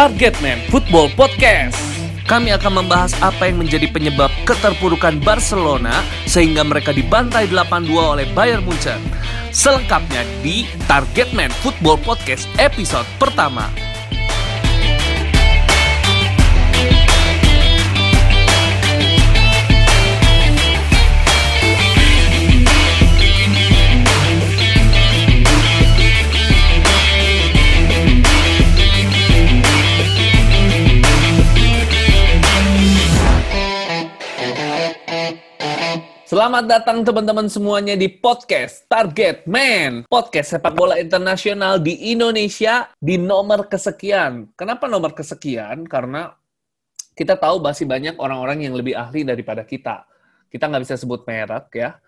Targetman Football Podcast. Kami akan membahas apa yang menjadi penyebab keterpurukan Barcelona sehingga mereka dibantai 8-2 oleh Bayern Munchen. Selengkapnya di Targetman Football Podcast episode pertama. Selamat datang teman-teman semuanya di podcast Target Man, podcast sepak bola internasional di Indonesia di nomor kesekian. Kenapa nomor kesekian? Karena kita tahu masih banyak orang-orang yang lebih ahli daripada kita. Kita nggak bisa sebut merek ya,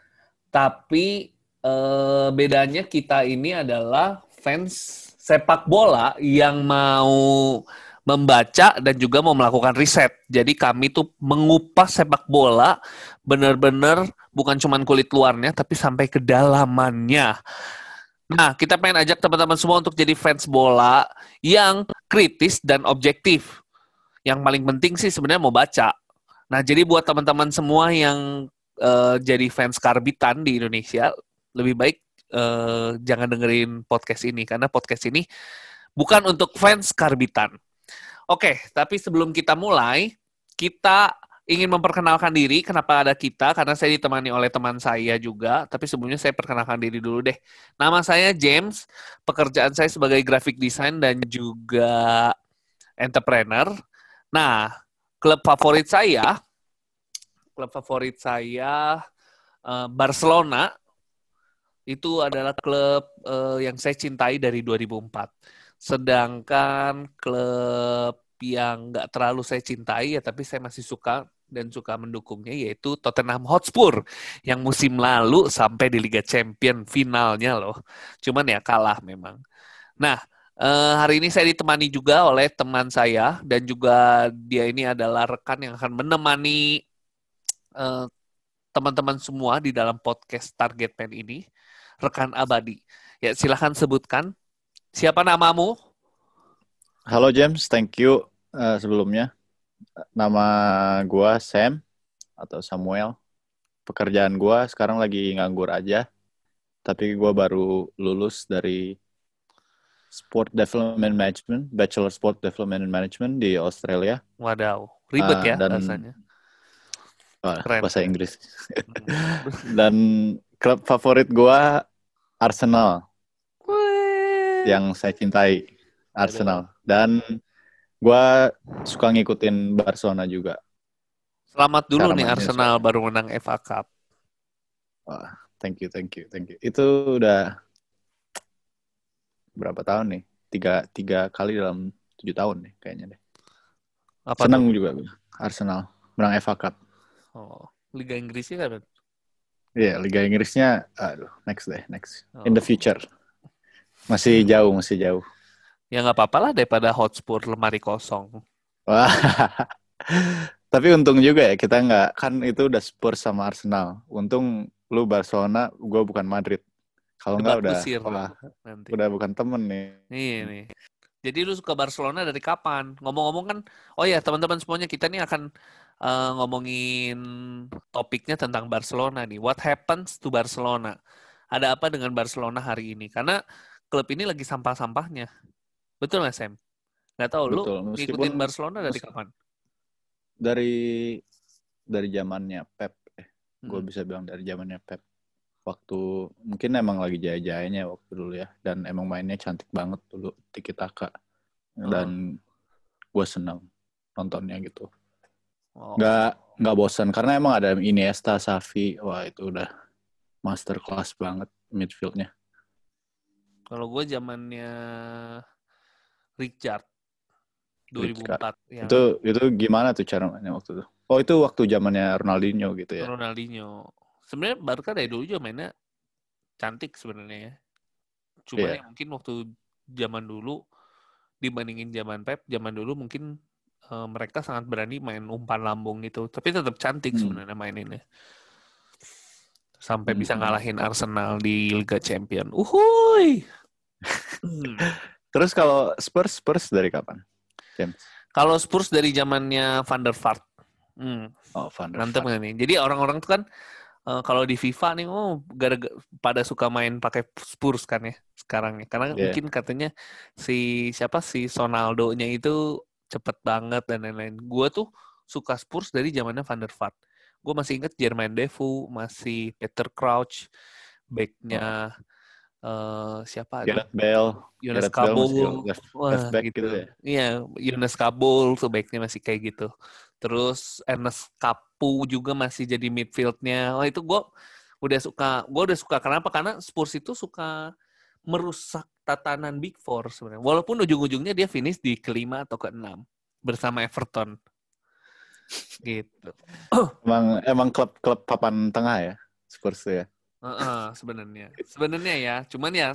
tapi eh, bedanya kita ini adalah fans sepak bola yang mau membaca dan juga mau melakukan riset. Jadi kami tuh mengupas sepak bola benar-benar bukan cuma kulit luarnya, tapi sampai ke dalamannya. Nah, kita pengen ajak teman-teman semua untuk jadi fans bola yang kritis dan objektif. Yang paling penting sih sebenarnya mau baca. Nah, jadi buat teman-teman semua yang uh, jadi fans karbitan di Indonesia, lebih baik uh, jangan dengerin podcast ini karena podcast ini bukan untuk fans karbitan. Oke, tapi sebelum kita mulai, kita ingin memperkenalkan diri. Kenapa ada kita? Karena saya ditemani oleh teman saya juga. Tapi sebelumnya saya perkenalkan diri dulu deh. Nama saya James. Pekerjaan saya sebagai graphic design dan juga entrepreneur. Nah, klub favorit saya, klub favorit saya uh, Barcelona. Itu adalah klub uh, yang saya cintai dari 2004. Sedangkan klub yang nggak terlalu saya cintai ya tapi saya masih suka dan suka mendukungnya yaitu Tottenham Hotspur yang musim lalu sampai di Liga Champion finalnya loh. Cuman ya kalah memang. Nah, eh, hari ini saya ditemani juga oleh teman saya dan juga dia ini adalah rekan yang akan menemani eh, teman-teman semua di dalam podcast Target Pen ini, rekan abadi. Ya, silahkan sebutkan siapa namamu? Halo James, thank you uh, sebelumnya. Nama gua Sam atau Samuel. Pekerjaan gua sekarang lagi nganggur aja. Tapi gua baru lulus dari Sport Development Management, Bachelor Sport Development Management di Australia. Wadaw, ribet uh, ya dan, rasanya. Uh, bahasa Inggris. Hmm. dan klub favorit gua Arsenal. Wee. Yang saya cintai Arsenal. Dan gue suka ngikutin Barcelona juga. Selamat dulu Karena nih Arsenal suka. baru menang FA Cup. Wah, thank you, thank you, thank you. Itu udah berapa tahun nih? Tiga, tiga kali dalam tujuh tahun nih kayaknya deh. Apa Senang tuh? juga Arsenal menang FA Cup. Oh, Liga Inggrisnya kan? Iya, yeah, Liga Inggrisnya, aduh, next deh, next. Oh. In the future. Masih jauh, masih jauh. Ya nggak apa-apa lah daripada Hotspur lemari kosong. Wah. Tapi untung juga ya kita nggak kan itu udah Spurs sama Arsenal. Untung lu Barcelona, gue bukan Madrid. Kalau nggak udah wah, nanti. udah bukan temen nih. Iya nih. Jadi lu suka Barcelona dari kapan? Ngomong-ngomong kan, oh ya teman-teman semuanya kita nih akan uh, ngomongin topiknya tentang Barcelona nih. What happens to Barcelona? Ada apa dengan Barcelona hari ini? Karena klub ini lagi sampah-sampahnya. Betul nggak Sam? Nggak tahu lu ngikutin Barcelona dari kapan? Dari dari zamannya Pep. Eh, hmm. gue bisa bilang dari zamannya Pep. Waktu mungkin emang lagi jaya-jayanya waktu dulu ya, dan emang mainnya cantik banget dulu Tiki Taka. Dan oh. gue seneng nontonnya gitu. Oh. Gak nggak bosan karena emang ada Iniesta, Safi, wah itu udah master class banget midfieldnya. Kalau gue zamannya Richard 2004 ya. Itu itu gimana tuh cara mainnya waktu itu? Oh itu waktu zamannya Ronaldinho gitu ya. Ronaldinho. Sebenarnya Barca dari dulu juga mainnya cantik sebenarnya ya. Cuma yeah. ya mungkin waktu zaman dulu dibandingin zaman Pep, zaman dulu mungkin uh, mereka sangat berani main umpan lambung gitu. Tapi tetap cantik hmm. sebenarnya maininnya. Sampai hmm. bisa ngalahin Arsenal di Liga Champion. Uhuy. Terus kalau Spurs, Spurs dari kapan? James? Kalau Spurs dari zamannya Van der Vaart. Hmm, Oh, Van der mantep Vaart. nggak nih. Jadi orang-orang tuh kan eh, kalau di FIFA nih, oh, gara-gara pada suka main pakai Spurs kan ya sekarang ya. Karena Iya. mungkin katanya si siapa si Sonaldo-nya itu cepet banget dan lain-lain. Gue tuh suka Spurs dari zamannya Van der Vaart. Gue masih inget Jermaine Defoe, masih Peter Crouch, backnya eh, siapa? Gareth Bale. Yunus Gareth Kabul. left, Wah, left back gitu. gitu ya. Iya, Yunus Kabul tuh backnya masih kayak gitu. Terus Ernest Kapu juga masih jadi midfieldnya. Wah itu gue udah suka. Gue udah suka. Kenapa? Karena Spurs itu suka merusak tatanan Big Four sebenarnya. Walaupun ujung-ujungnya dia finish di kelima atau keenam bersama Everton. Gitu. Emang emang klub-klub papan tengah ya Spurs tuh ya. Heeh, sebenarnya. Sebenarnya ya, cuman ya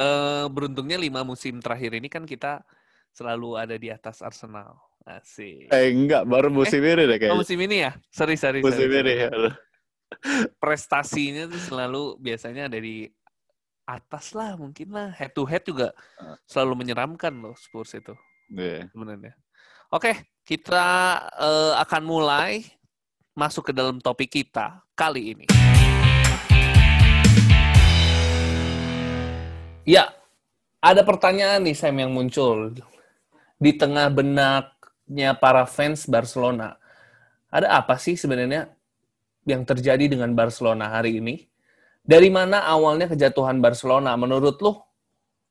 eh, beruntungnya lima musim terakhir ini kan kita selalu ada di atas Arsenal. Asik. Eh enggak, baru musim ini deh Oh, kayaknya. musim ini ya? Sorry, sorry. Musim sorry, ini sorry. ya. Prestasinya tuh selalu biasanya ada di atas lah mungkin lah. Head to head juga selalu menyeramkan loh Spurs itu Iya. sebenarnya. Oke, kita eh, akan mulai masuk ke dalam topik kita kali ini. Ya, ada pertanyaan nih Sam yang muncul di tengah benaknya para fans Barcelona. Ada apa sih sebenarnya yang terjadi dengan Barcelona hari ini? Dari mana awalnya kejatuhan Barcelona? Menurut lu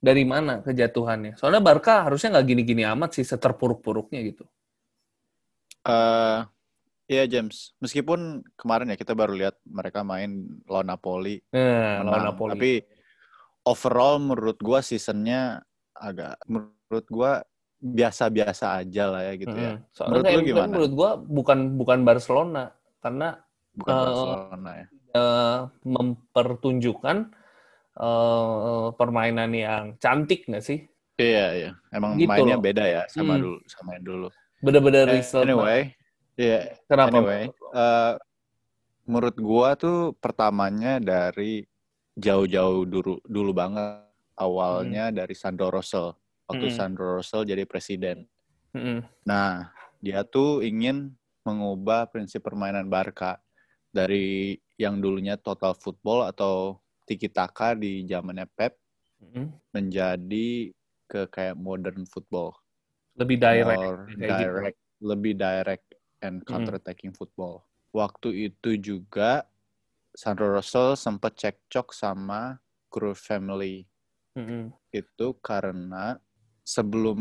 dari mana kejatuhannya? Soalnya Barca harusnya nggak gini-gini amat sih seterpuruk-puruknya gitu. Eh, Iya James, meskipun kemarin ya kita baru lihat mereka main lawan Napoli, lawan menang. Napoli. Tapi overall menurut gua seasonnya agak menurut gua biasa-biasa aja lah ya gitu ya. Mm-mm. Soalnya Menurut lu misalnya gimana? menurut gua bukan bukan Barcelona karena Bukan Eh, Barcelona ya. eh, mempertunjukkan eh, permainan yang cantik nggak sih? Iya iya, emang Gitu mainnya loh. beda ya sama Hmm. dulu sama yang dulu. Bener-bener Eh, result. anyway, iya Kenapa? anyway, eh, menurut gua tuh pertamanya dari jauh-jauh dulu dulu banget. Awalnya dari Sandro Rosell. Waktu Hmm. Sandro Rosell jadi presiden. Mm-mm. Nah, dia tuh ingin mengubah prinsip permainan Barca dari yang dulunya total football atau tiki taka di zamannya Pep Mm-mm. menjadi ke kayak modern football. Lebih direct. Kayak gitu. direct, lebih direct and counter attacking football. Waktu itu juga Sandro Rosell sempat cekcok sama Cruyff family Mm-mm. itu karena sebelum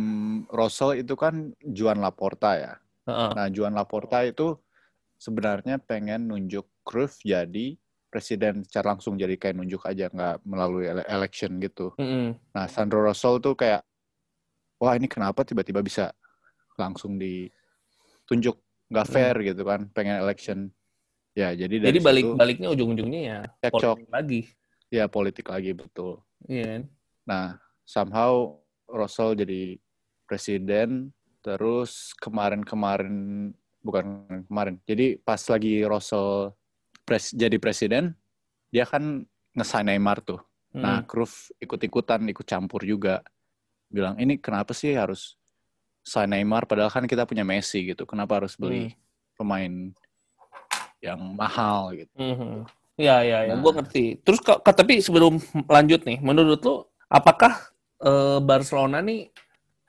Rosell itu kan Juan Laporta ya. Heeh. Nah, Juan Laporta itu sebenarnya pengen nunjuk Cruyff jadi presiden secara langsung jadi kayak nunjuk aja nggak melalui ele- election gitu. Mm-mm. Nah, Sandro Rosell tuh kayak wah ini kenapa tiba-tiba bisa langsung ditunjuk nggak fair gitu kan, pengen election. Ya, jadi dari Jadi balik situ baliknya ujung-ujungnya ya cekcok politik lagi. ya politik lagi betul. Iya. kan? Nah, somehow Russell jadi presiden, terus kemarin-kemarin, bukan kemarin, jadi pas lagi Russell pres, jadi presiden, dia kan ngesign Neymar tuh. Nah, Mm-mm. Cruyff ikut-ikutan, ikut campur juga. Bilang, ini kenapa sih harus sign Neymar, padahal kan kita punya Messi gitu. Kenapa harus beli pemain yang mahal gitu. Mhm. Ya, ya, ya. Nah. Gue ngerti. Terus, kok, tapi sebelum lanjut nih, menurut lu, apakah eh, Barcelona nih,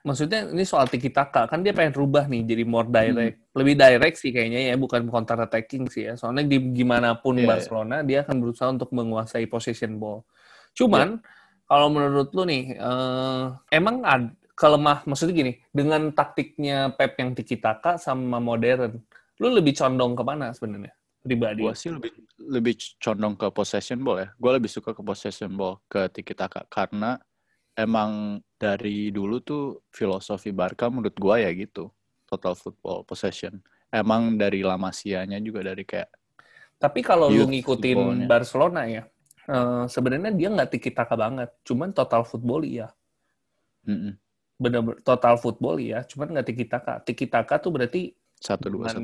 maksudnya ini soal tiki taka, kan dia pengen rubah nih jadi more direct, lebih direct sih kayaknya ya, bukan counter attacking sih ya. Soalnya di gimana pun Iya, iya. Barcelona, dia akan berusaha untuk menguasai possession ball. Cuman, kalau menurut lu nih, eh, emang ada kelemah, maksudnya gini, dengan taktiknya Pep yang tiki taka sama modern, lu lebih condong ke mana sebenarnya? Pribadi. Gue sih lebih lebih condong ke possession ball ya. Gue lebih suka ke possession ball ke tiki taka karena emang dari dulu tuh filosofi Barca menurut gue ya gitu. Total football possession. Emang dari La Masia-nya juga dari kayak Tapi kalau lu ngikutin. Barcelona ya, eh, sebenarnya dia nggak tiki taka banget. Cuman total football iya. mm-mm, Bener total football iya, cuman nggak tiki taka. Tiki taka tuh berarti satu dua satu.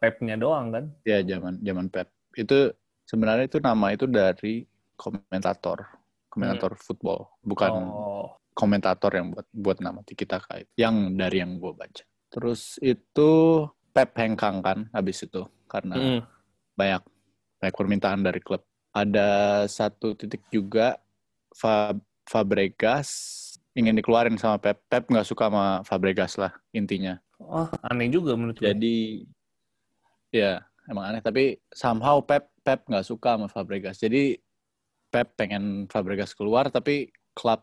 Pep-nya doang kan? Ya zaman zaman Pep. Itu sebenarnya itu nama itu dari komentator komentator football bukan Oh, komentator yang buat buat nama Tiki Taka itu. Yang dari yang gue baca. Terus itu Pep hengkang kan habis itu karena Mm. banyak banyak permintaan dari klub. Ada satu titik juga Fa- Fabregas ingin dikeluarin sama Pep. Pep nggak suka sama Fabregas lah intinya. Oh, aneh juga menurut gue. Jadi ya emang aneh tapi somehow Pep Pep nggak suka sama Fabregas. Jadi Pep pengen Fabregas keluar tapi klub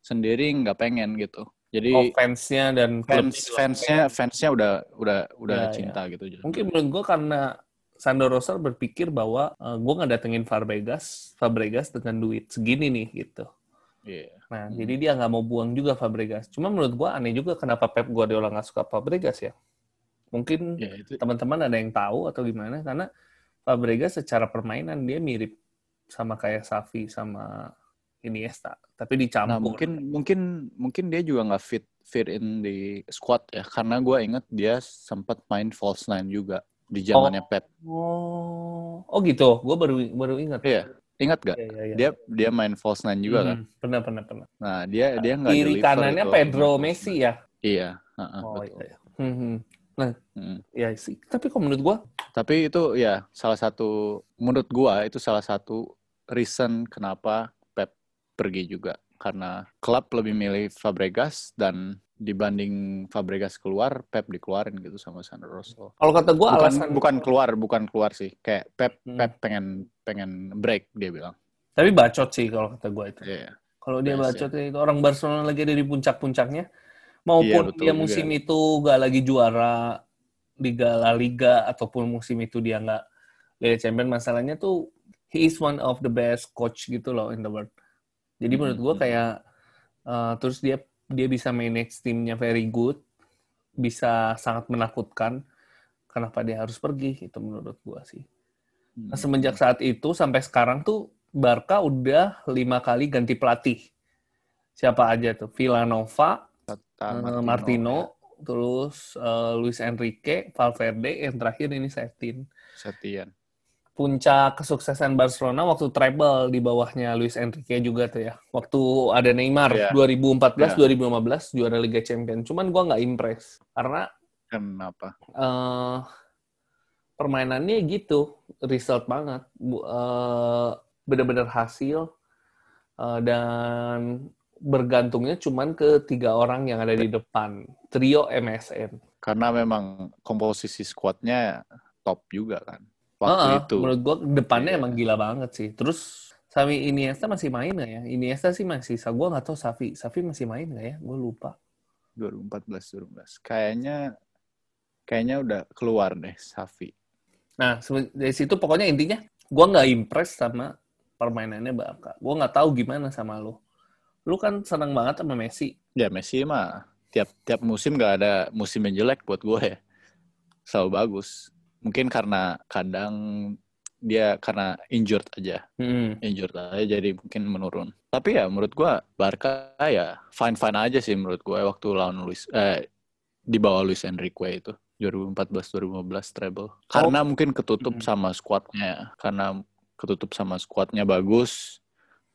sendiri nggak pengen gitu. Jadi Oh, fansnya dan klub fans fansnya fansnya udah udah udah Ya, ya. cinta gitu. Mungkin menurut gue karena Sandro Rosal berpikir bahwa eh, gue nggak datengin Fabregas, Fabregas dengan duit segini nih gitu. Iya. Nah, Hmm. jadi dia nggak mau buang juga Fabregas. Cuma menurut gue aneh juga kenapa Pep Guardiola nggak suka Fabregas ya. Mungkin Ya itu teman-teman ada yang tahu atau gimana karena Fabregas secara permainan dia mirip sama kayak Safi sama Iniesta, tapi dicampur. Nah mungkin mungkin mungkin dia juga nggak fit fit in di squad ya karena gue inget dia sempat main false nine juga di zamannya Pep. Oh, oh gitu. Gue baru baru ingat. Iya, ingat gak? Iya, iya, iya. Dia dia main false nine juga kan. Hmm, Pernah, pernah, pernah. Nah dia dia nggak Kiri kanannya itu. Pedro Messi ya. Iya, heeh, Oh betul. iya. iya. Hmm, hmm. Nah, Mm. ya sih. Tapi kok menurut gue, Tapi itu ya salah satu menurut gua itu salah satu reason kenapa Pep pergi juga karena klub lebih milih Fabregas dan dibanding Fabregas keluar Pep dikeluarin gitu sama Sandro Rosal. kalau kata gue alasan bukan keluar, bukan keluar sih. Kayak Pep Hmm. Pep pengen pengen break dia bilang. Tapi bacot sih kalau kata gue itu. Iya. Kalau dia Yes, bacot itu orang Barcelona lagi ada di puncak-puncaknya, maupun Iya, betul dia juga. musim itu gak lagi juara Liga La Liga ataupun musim itu dia nggak Liga Champions, masalahnya tuh he is one of the best coach gitu loh in the world. Jadi Hmm, menurut gue hmm. kayak uh, terus dia dia bisa manage timnya very good, bisa sangat menakutkan. Kenapa dia harus pergi? Itu menurut gue sih. Nah, semenjak saat itu sampai sekarang tuh Barca udah lima kali ganti pelatih. Siapa aja tuh? Villanova, eh, Martino, terus eh, Luis Enrique, Valverde, yang terakhir ini Setin. Setian. Puncak kesuksesan Barcelona waktu treble di bawahnya Luis Enrique juga tuh ya. Waktu ada Neymar Iya. 2014 Iya. 2015 juara Liga Champions. Cuman gua nggak impress karena Kenapa? eh permainannya gitu, result banget, eh, bener-bener hasil eh, dan bergantungnya cuman ke tiga orang yang ada di depan, trio MSN. Karena memang komposisi squadnya top juga kan. Waktu Heeh, itu. menurut gua depannya Iya. emang gila banget sih. Terus Sami Iniesta masih main nggak ya? Iniesta sih masih, gua nggak tahu Safi, Safi masih main nggak ya? Gue lupa. 2014 2015. Kayaknya kayaknya udah keluar deh Safi. Nah, dari situ pokoknya intinya gue nggak impress sama permainannya Barca. Gue nggak tahu gimana sama lu. Lu kan seneng banget sama Messi. Ya Messi mah tiap tiap musim gak ada musim yang jelek buat gue ya. Selalu bagus. Mungkin karena kadang dia karena injured aja, Hmm. injured aja jadi mungkin menurun. Tapi ya menurut gue Barca ya fine fine aja sih menurut gue waktu lawan Luis eh di bawah Luis Enrique itu 2014-2015 treble. Karena mungkin ketutup Mm. sama squadnya, karena ketutup sama squadnya bagus.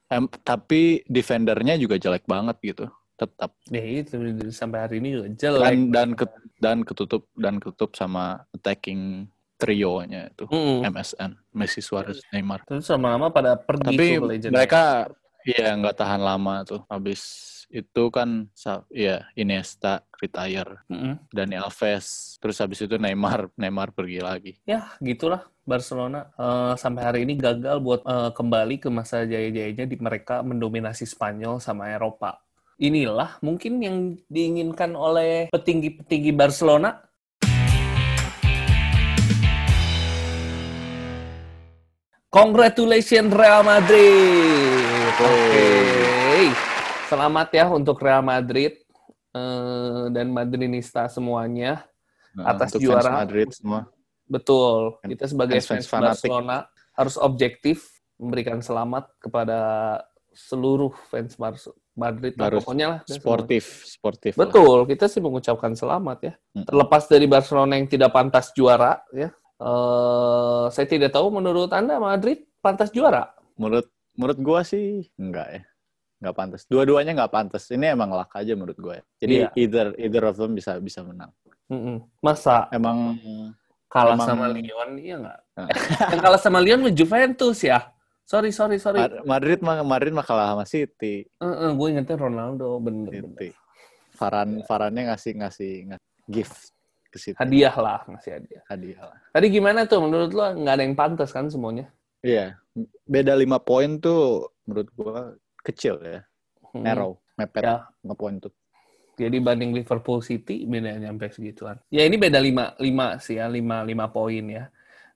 Em, tapi defendernya juga jelek banget gitu, tetap. Ya itu sampai hari ini juga jelek. Dan dan ket- dan ketutup dan ketutup sama attacking trionya itu Mm-mm. MSN, Messi, Suarez, Neymar. Terus lama-lama pada pergi Tapi tuh ke Legend. mereka iya nggak tahan lama tuh. Habis itu kan sa- ya Iniesta retire, Mm-mm. Dani Alves, terus habis itu Neymar, Neymar pergi lagi. Ya gitulah Barcelona eh, sampai hari ini gagal buat eh, kembali ke masa jaya-jayanya di mereka mendominasi Spanyol sama Eropa. Inilah mungkin yang diinginkan oleh petinggi-petinggi Barcelona Congratulations Real Madrid. Oke. Selamat ya untuk Real Madrid eh, dan Madrinista semuanya. Nah, Atas untuk juara. fans Madrid semua. Betul. Kita sebagai fans fanatik. Barcelona harus objektif memberikan selamat kepada seluruh fans Madrid lah. Harus pokoknya lah. Sportif, sportif. semua. lah. Betul, kita sih mengucapkan selamat ya. Terlepas dari Barcelona yang tidak pantas juara ya. Eh, saya tidak tahu menurut Anda Madrid pantas juara. Menurut menurut gua sih enggak ya. nggak pantas. Dua-duanya nggak pantas. Ini emang luck aja menurut gue. Jadi Iya. either either of them bisa bisa menang. Mm-mm. Masa Emang kalah Emang- sama Lyon iya nggak? Nah. Yang kalah sama Lyon Juventus ya. Sorry sorry sorry. Madrid mah Madrid mah kalah sama City. gue ingetnya Ronaldo bener, bener. City. Varan Varannya ngasih ngasih ngasih gift ke City. Hadiah lah ngasih hadiah. Hadiah lah. Tadi gimana tuh menurut lo nggak ada yang pantas kan semuanya? Iya, beda lima poin tuh menurut gua kecil ya, Hmm. narrow, mepet Ya. lima poin tuh. Jadi banding Liverpool City beda nyampe segituan. Ya ini beda 5 5 sih ya, 5 5 poin ya.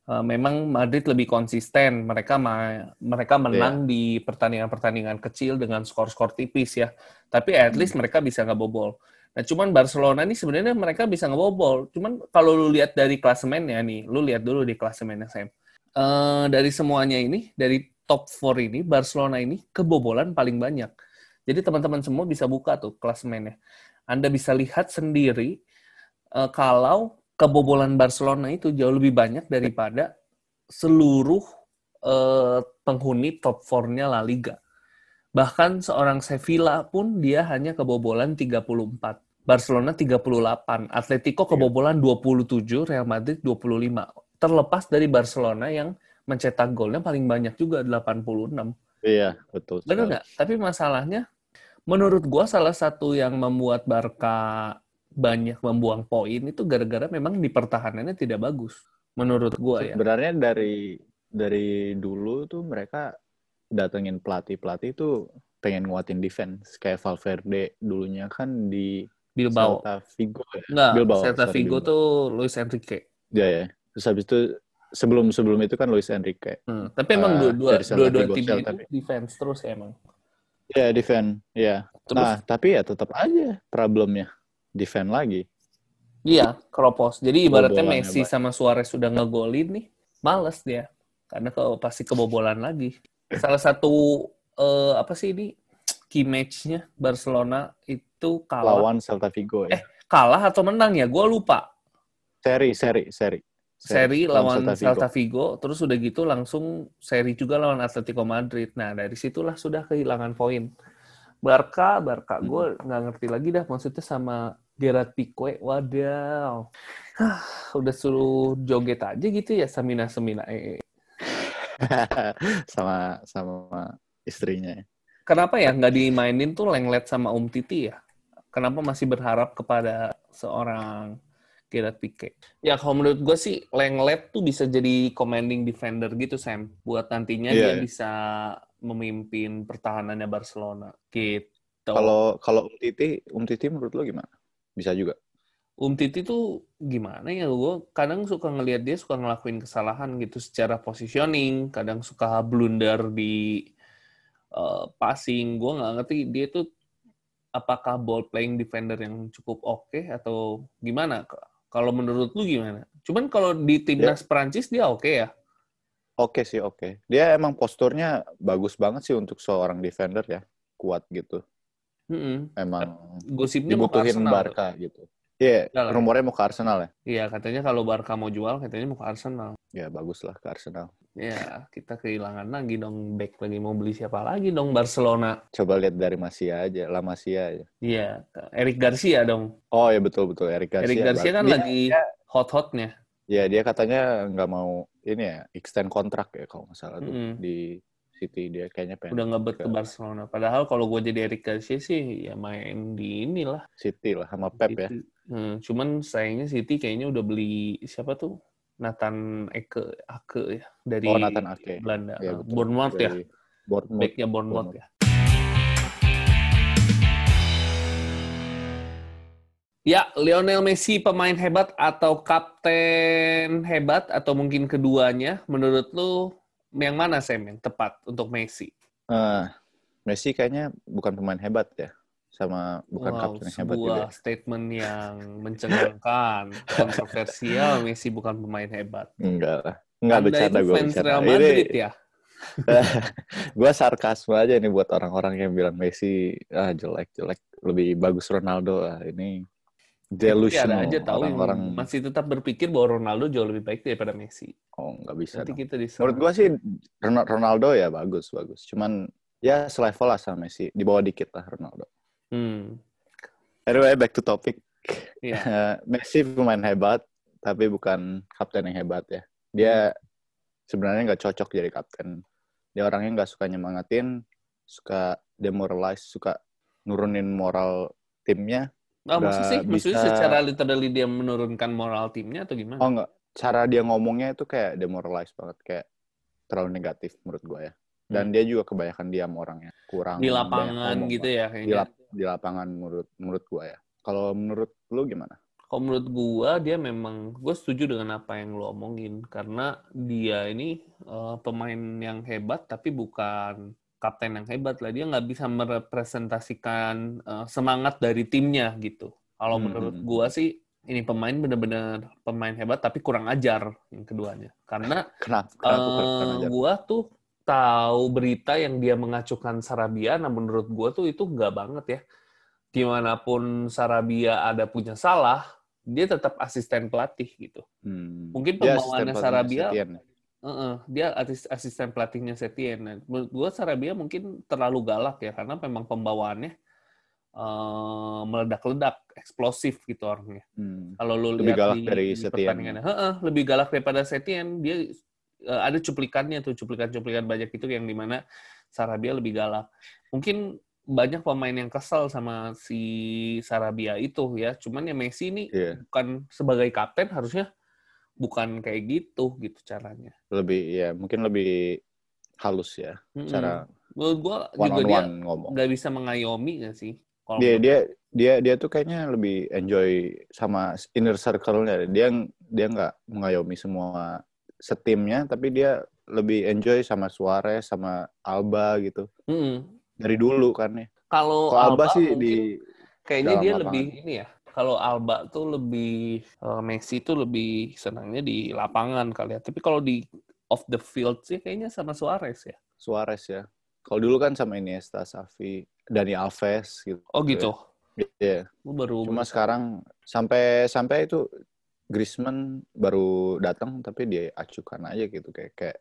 Eh, memang Madrid lebih konsisten. Mereka ma- mereka menang di pertandingan-pertandingan kecil dengan skor-skor tipis ya. Tapi at least mereka bisa ngebobol. Nah, cuman Barcelona ini sebenarnya mereka bisa ngebobol. Cuman kalau lu lihat dari klasemennya nih, lu lihat dulu di klasemennya Sam. Eh, dari semuanya ini, dari top 4 ini, Barcelona ini kebobolan paling banyak. Jadi teman-teman semua bisa buka tuh klasemennya. Anda bisa lihat sendiri eh, kalau kebobolan Barcelona itu jauh lebih banyak daripada seluruh eh, penghuni top 4-nya La Liga. Bahkan seorang Sevilla pun dia hanya kebobolan 34. Barcelona 38, Atletico kebobolan 27, Real Madrid 25. Terlepas dari Barcelona yang mencetak golnya paling banyak juga 86. Iya, betul. Benar nggak? Tapi masalahnya, menurut gua salah satu yang membuat Barca banyak membuang poin itu gara-gara memang di pertahanannya tidak bagus. Menurut gua ya. Sebenarnya dari dari dulu tuh mereka datengin pelatih-pelatih tuh pengen nguatin defense kayak Valverde dulunya kan di Bilbao. Celta Vigo ya. Enggak, Bilbao, Celta Vigo Bilbao. tuh Luis Enrique. Iya ya. Terus habis itu sebelum sebelum itu kan Luis Enrique. Hmm, Tapi emang Eh, dua-dua dari Celta dua-dua Vigo, tim Celta itu defense terus ya emang. Iya, defend. Iya. Terus Nah, tapi ya tetap aja problemnya. Defend lagi. iya, Kropos. Jadi ibaratnya Kebobolannya Messi banyak. sama Suarez sudah ngegolin nih, males dia. Karena ke, pasti kebobolan lagi. Salah satu eh, apa sih ini key match-nya Barcelona itu kalah Lawan Celta Vigo ya. Eh, kalah atau menang ya? Gue lupa. Seri, seri, seri. Seri lawan Celta Vigo, terus udah gitu langsung seri juga lawan Atletico Madrid. Nah, dari situlah sudah kehilangan poin. Barca, Barca, gue nggak ngerti lagi dah maksudnya sama Gerard Pique. Wadaw. Hah, udah suruh joget aja gitu ya, Samina Semina. Eh, sama sama istrinya. kenapa ya nggak dimainin tuh Lenglet sama Om Titi ya? Kenapa masih berharap kepada seorang Gerard Pique? Ya kalau menurut gue sih Lenglet tuh bisa jadi commanding defender gitu Sam. Buat nantinya Iya, dia iya. bisa memimpin pertahanannya Barcelona. Gitu. Kalau kalau Um Titi, Um Titi menurut lo gimana? Bisa juga. Um Titi tuh gimana ya? Gue kadang suka ngelihat dia suka ngelakuin kesalahan gitu secara positioning. Kadang suka blunder di eh, passing. Gue nggak ngerti dia tuh apakah ball playing defender yang cukup oke atau gimana? Kalau menurut lu gimana? Cuman kalau di timnas Prancis dia oke ya. Oke sih, oke. Dia emang posturnya bagus banget sih untuk seorang defender ya. Kuat gitu. Mm-mm. Emang Gosipnya mau ke dibutuhin Arsenal. Barca gitu. Iya, lah. rumornya mau ke Arsenal ya. Iya, katanya kalau Barca mau jual, katanya mau ke Arsenal. Ya bagus lah ke Arsenal. Ya, kita kehilangan lagi dong back lagi mau beli siapa lagi dong Barcelona. Coba lihat dari Masia aja, La Masia aja. Iya, Eric Garcia dong. Oh ya betul betul Eric Garcia. Eric Garcia kan Dia- lagi hot-hotnya. Ya dia katanya nggak mau ini ya extend kontrak ya kalau nggak salah tuh Mm-mm. di City dia kayaknya pengen Udah ngebet ke Barcelona. Padahal kalau gue jadi Eric Garcia sih ya main di inilah. City lah sama Pep ya. City. Hmm, cuman sayangnya City kayaknya udah beli siapa tuh? Nathan Eke, Ake ya dari Oh Nathan Ake. Belanda. Ya, betul. Bournemouth ya. Bournemouth. Backnya Bournemouth ya. Ya, Lionel Messi pemain hebat atau kapten hebat atau mungkin keduanya, menurut lu yang mana Sam yang tepat untuk Messi? Eh, Messi kayaknya bukan pemain hebat ya, sama bukan wow, kapten yang hebat sebuah juga. statement yang mencengangkan, kontroversial. Messi bukan pemain hebat. Enggak lah. Enggak Anda bercanda gue fans bercanda. Real Ini Madrid ya? gue sarkasme aja nih buat orang-orang yang bilang Messi ah jelek jelek lebih bagus Ronaldo ah ini Tapi delusional ada aja tahu orang-orang masih tetap berpikir bahwa Ronaldo jauh lebih baik daripada Messi. oh nggak bisa Nanti dong. kita diserang. menurut gue sih Ron- Ronaldo ya bagus bagus cuman ya selevel lah sama Messi, di bawah dikit lah Ronaldo. Hmm. Anyway, back to topic. Iya. Messi pemain hebat, tapi bukan kapten yang hebat ya. Dia sebenarnya nggak cocok jadi kapten. Dia orangnya nggak suka nyemangatin, suka demoralize, suka nurunin moral timnya. Oh, maksud sih? Maksudnya bisa- secara literally dia menurunkan moral timnya atau gimana? Oh nggak, cara dia ngomongnya itu kayak demoralize banget, kayak terlalu negatif menurut gue ya. Dan dia juga kebanyakan diam orangnya, kurang Hmm. di lapangan gitu ya Di, kayaknya. lap- di lapangan menurut menurut gue ya. Kalau menurut lu gimana? Kalau menurut gua dia memang gue setuju dengan apa yang lo omongin karena dia ini eh, pemain yang hebat tapi bukan kapten yang hebat lah dia nggak bisa merepresentasikan eh, semangat dari timnya gitu. Kalau Hmm. menurut gua sih ini pemain benar-benar pemain hebat tapi kurang ajar yang keduanya karena Kenapa? Kenapa kurang ajar? gua tuh tahu berita yang dia mengacukan Sarabia, nah menurut gua tuh itu nggak banget ya. Di mana pun Sarabia ada punya salah, dia tetap asisten pelatih gitu. Hmm. Mungkin pembawaannya Sarabia, Setien ya? Heeh, dia asis- asisten pelatihnya Setien. Nah, menurut gua Sarabia mungkin terlalu galak ya, karena memang pembawaannya eh, meledak-ledak, eksplosif gitu orangnya. Hmm. Kalau lu Lebih lihat galak di, dari di Heeh, lebih galak daripada Setien. Dia eh, ada cuplikannya tuh, cuplikan-cuplikan banyak itu yang di mana Sarabia lebih galak. Mungkin banyak pemain yang kesel sama si Sarabia itu ya. Cuman ya Messi ini Iya. bukan sebagai kapten harusnya bukan kayak gitu gitu caranya. Lebih ya mungkin lebih halus ya Mm-mm. cara Menurut gua one juga on dia ngomong. nggak bisa mengayomi nggak sih? Kalau Dia dia dia dia tuh kayaknya lebih enjoy sama inner circle-nya. Dia dia nggak mengayomi semua setimnya, tapi dia lebih enjoy sama Suarez sama Alba gitu. Mm-mm. Dari dulu kan ya. Kalau Kalau Alba, sih mungkin di kayaknya dia lapangan. lebih ini ya. Kalau Alba tuh lebih eh, Messi tuh lebih senangnya di lapangan kali ya. Tapi kalau di off the field sih kayaknya sama Suarez ya. Suarez ya. Kalau dulu kan sama Iniesta, Xavi, Dani Alves gitu. Oh gitu. Iya. Gue baru Cuma sekarang sampai sampai itu Griezmann baru datang tapi dia acukan aja gitu kayak kayak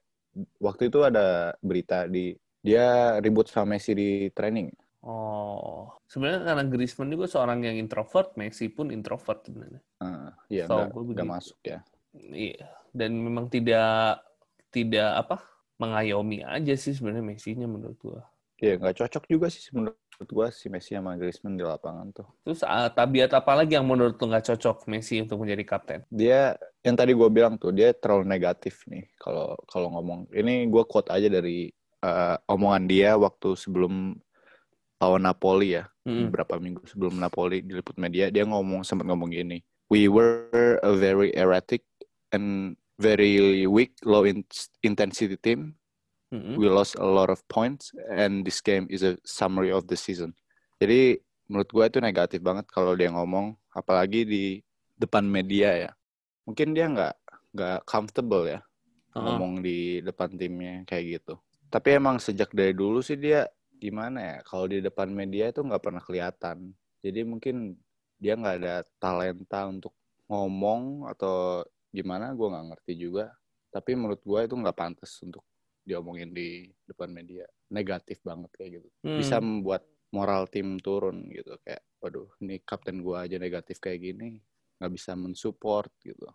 waktu itu ada berita di dia ribut sama Messi di training. Oh, sebenarnya karena Griezmann juga seorang yang introvert, Messi pun introvert sebenarnya. Ah, iya gue nggak begitu. masuk ya. Iya, dan memang tidak tidak apa mengayomi aja sih sebenarnya Messi-nya menurut gua. Iya nggak cocok juga sih menurut gua si Messi sama Griezmann di lapangan tuh. Terus ah, tabiat apa lagi yang menurut lu nggak cocok Messi untuk menjadi kapten? Dia yang tadi gue bilang tuh dia terlalu negatif nih kalau kalau ngomong. Ini gue quote aja dari eh, omongan dia waktu sebelum lawan Napoli ya. Mm-mm. beberapa minggu sebelum Napoli diliput media dia ngomong sempat ngomong gini we were a very erratic and very weak low in- intensity team Mm-mm. we lost a lot of points and this game is a summary of the season. Jadi menurut gue itu negatif banget kalau dia ngomong apalagi di depan media ya. Mungkin dia nggak nggak comfortable ya Heeh. ngomong di depan timnya kayak gitu. Tapi emang sejak dari dulu sih dia gimana ya kalau di depan media itu nggak pernah kelihatan. Jadi mungkin dia nggak ada talenta untuk ngomong atau gimana gue nggak ngerti juga. Tapi menurut gue itu nggak pantas untuk diomongin di depan media negatif banget kayak gitu Hmm. bisa membuat moral tim turun gitu kayak waduh ini kapten gue aja negatif kayak gini nggak bisa mensupport gitu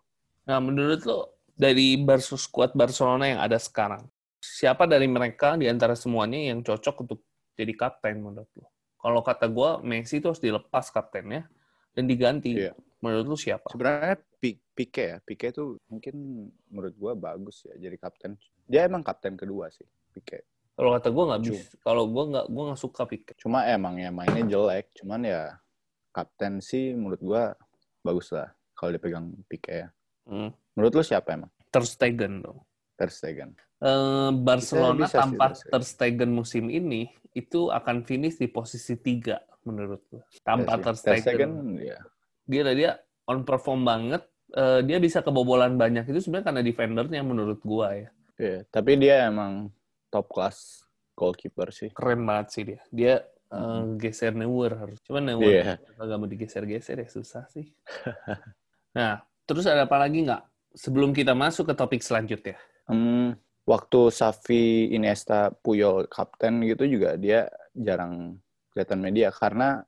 Nah, menurut lo dari Barca squad Barcelona yang ada sekarang, siapa dari mereka di antara semuanya yang cocok untuk jadi kapten menurut lo? Kalau kata gua Messi itu harus dilepas kaptennya dan diganti. Iya. Menurut lo siapa? Sebenarnya Pi- Pique ya, Pique itu mungkin menurut gua bagus ya jadi kapten. Dia emang kapten kedua sih, Pique. Kalau kata gua nggak bisa. Kalau gua nggak, gua nggak suka Pique. Cuma emang ya mainnya jelek, cuman ya kapten sih menurut gua bagus lah kalau dipegang Pique ya. Hmm. Menurut lu siapa emang? Ter Stegen dong. Ter Stegen. Eh, Barcelona Bisa- bisa sih, tanpa Ter Stegen. Ter Stegen musim ini itu akan finish di posisi tiga menurut gua. Tanpa Ya Ter. Ter Stegen. Stegen ya. Gila dia on perform banget. Eh, dia bisa kebobolan banyak itu sebenarnya karena defendernya menurut gua ya. Iya, tapi dia emang top class goalkeeper sih. Keren banget sih dia. Dia eh, geser Neuer harus. Cuman Neuer Iya. agak mau digeser-geser ya susah sih. nah, terus ada apa lagi nggak? Sebelum kita masuk ke topik selanjutnya. Hmm, waktu Safi Iniesta Puyol kapten gitu juga dia jarang kelihatan media karena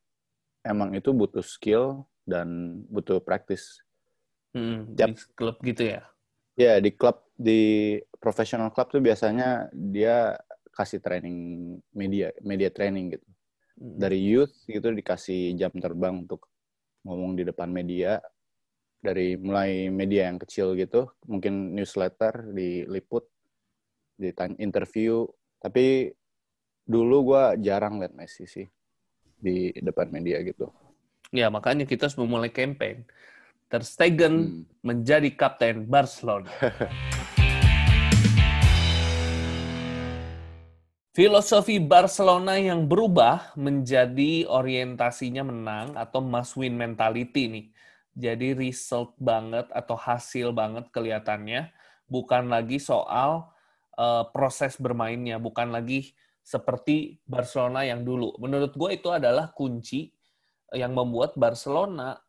emang itu butuh skill dan butuh praktis. Hmm, di klub gitu ya. Ya di klub di professional club tuh biasanya dia kasih training media media training gitu. Hmm. Dari youth gitu dikasih jam terbang untuk ngomong di depan media dari mulai media yang kecil gitu, mungkin newsletter diliput, ditanya interview. Tapi dulu gua jarang liat Messi sih di depan media gitu. Ya, makanya kita harus memulai campaign. Ter Stegen Hmm. menjadi kapten Barcelona. Filosofi Barcelona yang berubah menjadi orientasinya menang atau must win mentality nih. Jadi result banget atau hasil banget kelihatannya. Bukan lagi soal eh, proses bermainnya, bukan lagi seperti Barcelona yang dulu. Menurut gue itu adalah kunci yang membuat Barcelona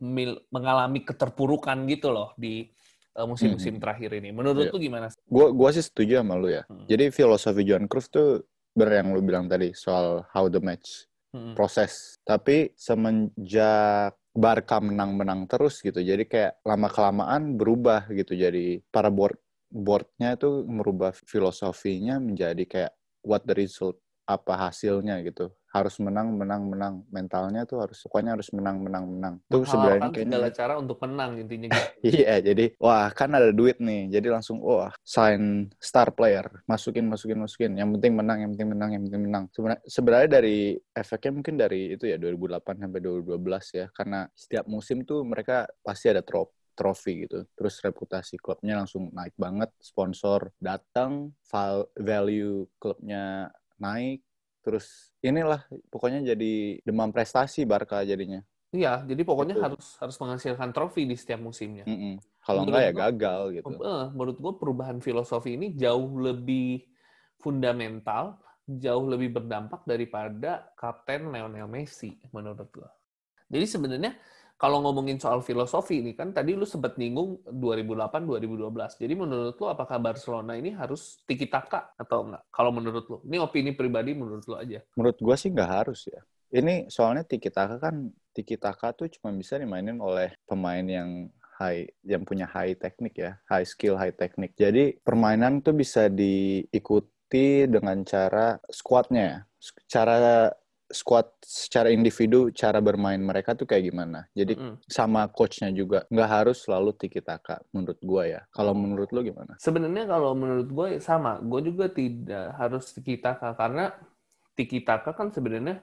mil- mengalami keterpurukan gitu loh di eh, musim-musim Mhm. terakhir ini. Menurut Iya. lu gimana? Gua gua sih setuju sama lu ya. Hmm. Jadi filosofi Johan Cruyff tuh bener yang lu bilang tadi soal how the match Mm-mm. proses. Tapi semenjak Barca menang-menang terus gitu, jadi kayak lama kelamaan berubah gitu. Jadi para board boardnya itu merubah filosofinya menjadi kayak what the result apa hasilnya gitu. Harus menang, menang, menang. Mentalnya tuh harus pokoknya harus menang, menang, menang. Itu sebenarnya kayaknya segala cara untuk menang intinya gitu. Iya, jadi wah kan ada duit nih. Jadi langsung wah sign star player, masukin masukin masukin. Yang penting menang, yang penting menang, yang penting menang. Sebenarnya sebenarnya dari efeknya mungkin dari itu ya 2008 sampai 2012 ya. Karena setiap musim tuh mereka pasti ada trop trofi gitu. Terus reputasi klubnya langsung naik banget, sponsor datang, val- value klubnya naik. Terus inilah pokoknya jadi demam prestasi Barca jadinya. Iya, jadi pokoknya Gitu. harus harus menghasilkan trofi di setiap musimnya. Mm-mm. Kalau Menurut enggak ya gua- gagal gitu. Eh, menurut gue perubahan filosofi ini jauh lebih fundamental, jauh lebih berdampak daripada Kapten Lionel Messi menurut gue. Jadi sebenarnya kalau ngomongin soal filosofi ini kan tadi lu sempat nyinggung 2008-2012. Jadi menurut lu apakah Barcelona ini harus tiki taka atau enggak? Kalau menurut lu, ini opini pribadi menurut lu aja. Menurut gua sih nggak harus ya. Ini soalnya tiki taka kan tiki taka tuh cuma bisa dimainin oleh pemain yang high yang punya high teknik ya, high skill, high teknik. Jadi permainan tuh bisa diikuti dengan cara squadnya, ya. cara squad secara individu, cara bermain mereka tuh kayak gimana. Jadi Mm-mm. sama coachnya juga nggak harus selalu tiki taka menurut gua ya. Kalau menurut lu gimana? Sebenarnya kalau menurut gue sama, gue juga tidak harus tiki taka karena tiki taka kan sebenarnya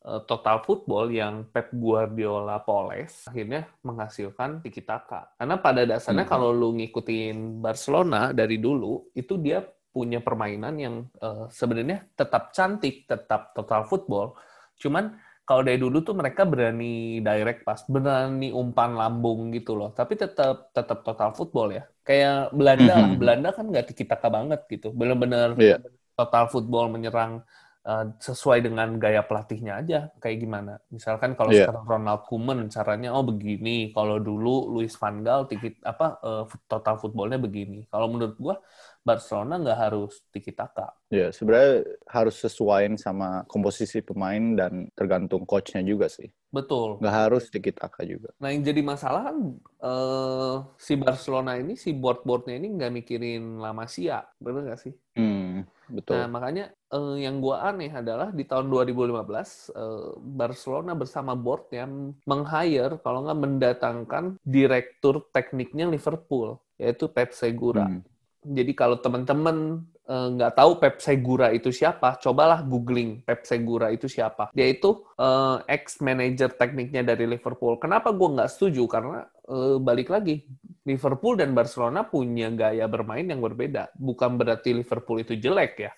eh, total football yang Pep Guardiola poles akhirnya menghasilkan tiki taka. Karena pada dasarnya Mhm. kalau lu ngikutin Barcelona dari dulu itu dia punya permainan yang eh, sebenarnya tetap cantik, tetap total football. Cuman kalau dari dulu tuh mereka berani direct pass, berani umpan lambung gitu loh. Tapi tetap tetap total football ya. Kayak Belanda lah, Mhm. Belanda kan nggak tiki taka banget gitu. Bener-bener Iya. total football menyerang eh, sesuai dengan gaya pelatihnya aja. Kayak gimana? Misalkan kalau Iya. sekarang Ronald Koeman caranya oh begini. Kalau dulu Luis van Gaal tiki apa eh, total footballnya begini. Kalau menurut gua Barcelona nggak harus tiki taka. Ya, sebenarnya harus sesuaiin sama komposisi pemain dan tergantung coachnya juga sih. Betul. Nggak harus tiki taka juga. Nah, yang jadi masalah kan eh, si Barcelona ini, si board-boardnya ini nggak mikirin La Masia, bener nggak sih? Hmm, betul. Nah, makanya eh, yang gua aneh adalah di tahun 2015 eh, Barcelona bersama boardnya meng-hire, kalau nggak mendatangkan direktur tekniknya Liverpool, yaitu Pep Segura. Hmm. Jadi kalau teman-teman eh, nggak tahu Pep Segura itu siapa, cobalah googling Pep Segura itu siapa. Dia itu eh, ex-manager tekniknya dari Liverpool. Kenapa gue nggak setuju? Karena eh, balik lagi, Liverpool dan Barcelona punya gaya bermain yang berbeda. Bukan berarti Liverpool itu jelek ya,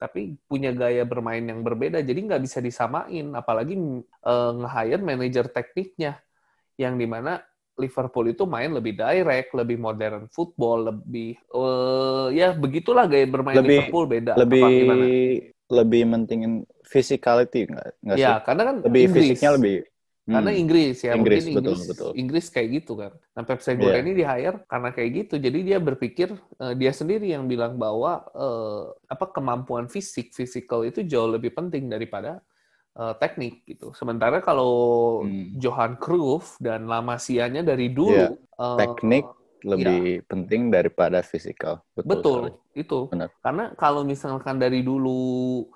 tapi punya gaya bermain yang berbeda. Jadi nggak bisa disamain. Apalagi eh, nge-hire manajer tekniknya, yang di mana Liverpool itu main lebih direct, lebih modern football, lebih eh, ya begitulah gaya bermain Lebih- Liverpool beda. lebih Apa gimana? lebih mentingin physicality nggak nggak Ya, sih? karena kan Lebih Inggris. fisiknya lebih Karena Hmm. Inggris ya, Inggris, mungkin betul, Inggris, betul. Inggris kayak gitu kan. Nah, Pep Iya. ini di hire karena kayak gitu. Jadi dia berpikir eh, dia sendiri yang bilang bahwa eh, apa kemampuan fisik, physical itu jauh lebih penting daripada eh, teknik gitu. Sementara kalau Hmm. Johan Cruyff dan La Masia-nya dari dulu Iya, eh, Teknik lebih penting daripada physical. Betul. Betul, sekali. itu. Benar. Karena kalau misalkan dari dulu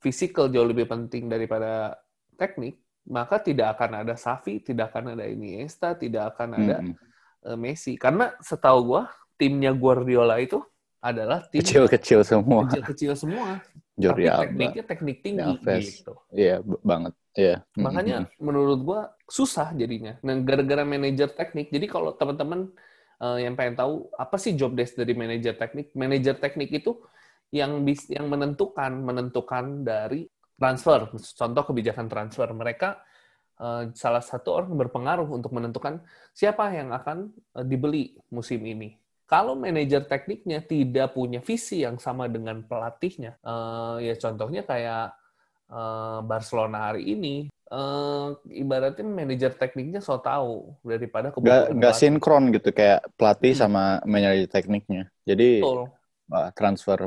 physical jauh lebih penting daripada teknik, maka tidak akan ada Xavi, tidak akan ada Iniesta, tidak akan ada Mm-mm. eh, Messi. Karena setahu gua timnya Guardiola itu adalah tim Kecil-kecil semua. kecil-kecil semua, Jordi tapi Alba. tekniknya teknik tinggi Alves. gitu. Iya, b- banget. Iya. Mm-mm. Makanya menurut gua susah jadinya. Nah, gara-gara manajer teknik. Jadi kalau teman-teman eh, yang pengen tahu apa sih job desk dari manajer teknik? Manajer teknik itu yang bis, yang menentukan menentukan dari transfer. Contoh kebijakan transfer. Mereka eh, salah satu orang berpengaruh untuk menentukan siapa yang akan eh, dibeli musim ini. Kalau manajer tekniknya tidak punya visi yang sama dengan pelatihnya, eh, ya contohnya kayak eh, Barcelona hari ini, eh, ibaratnya manajer tekniknya so tahu daripada kebutuhan pelatih. sinkron gitu kayak pelatih Hmm. sama manajer tekniknya. Jadi Betul. uh, transfer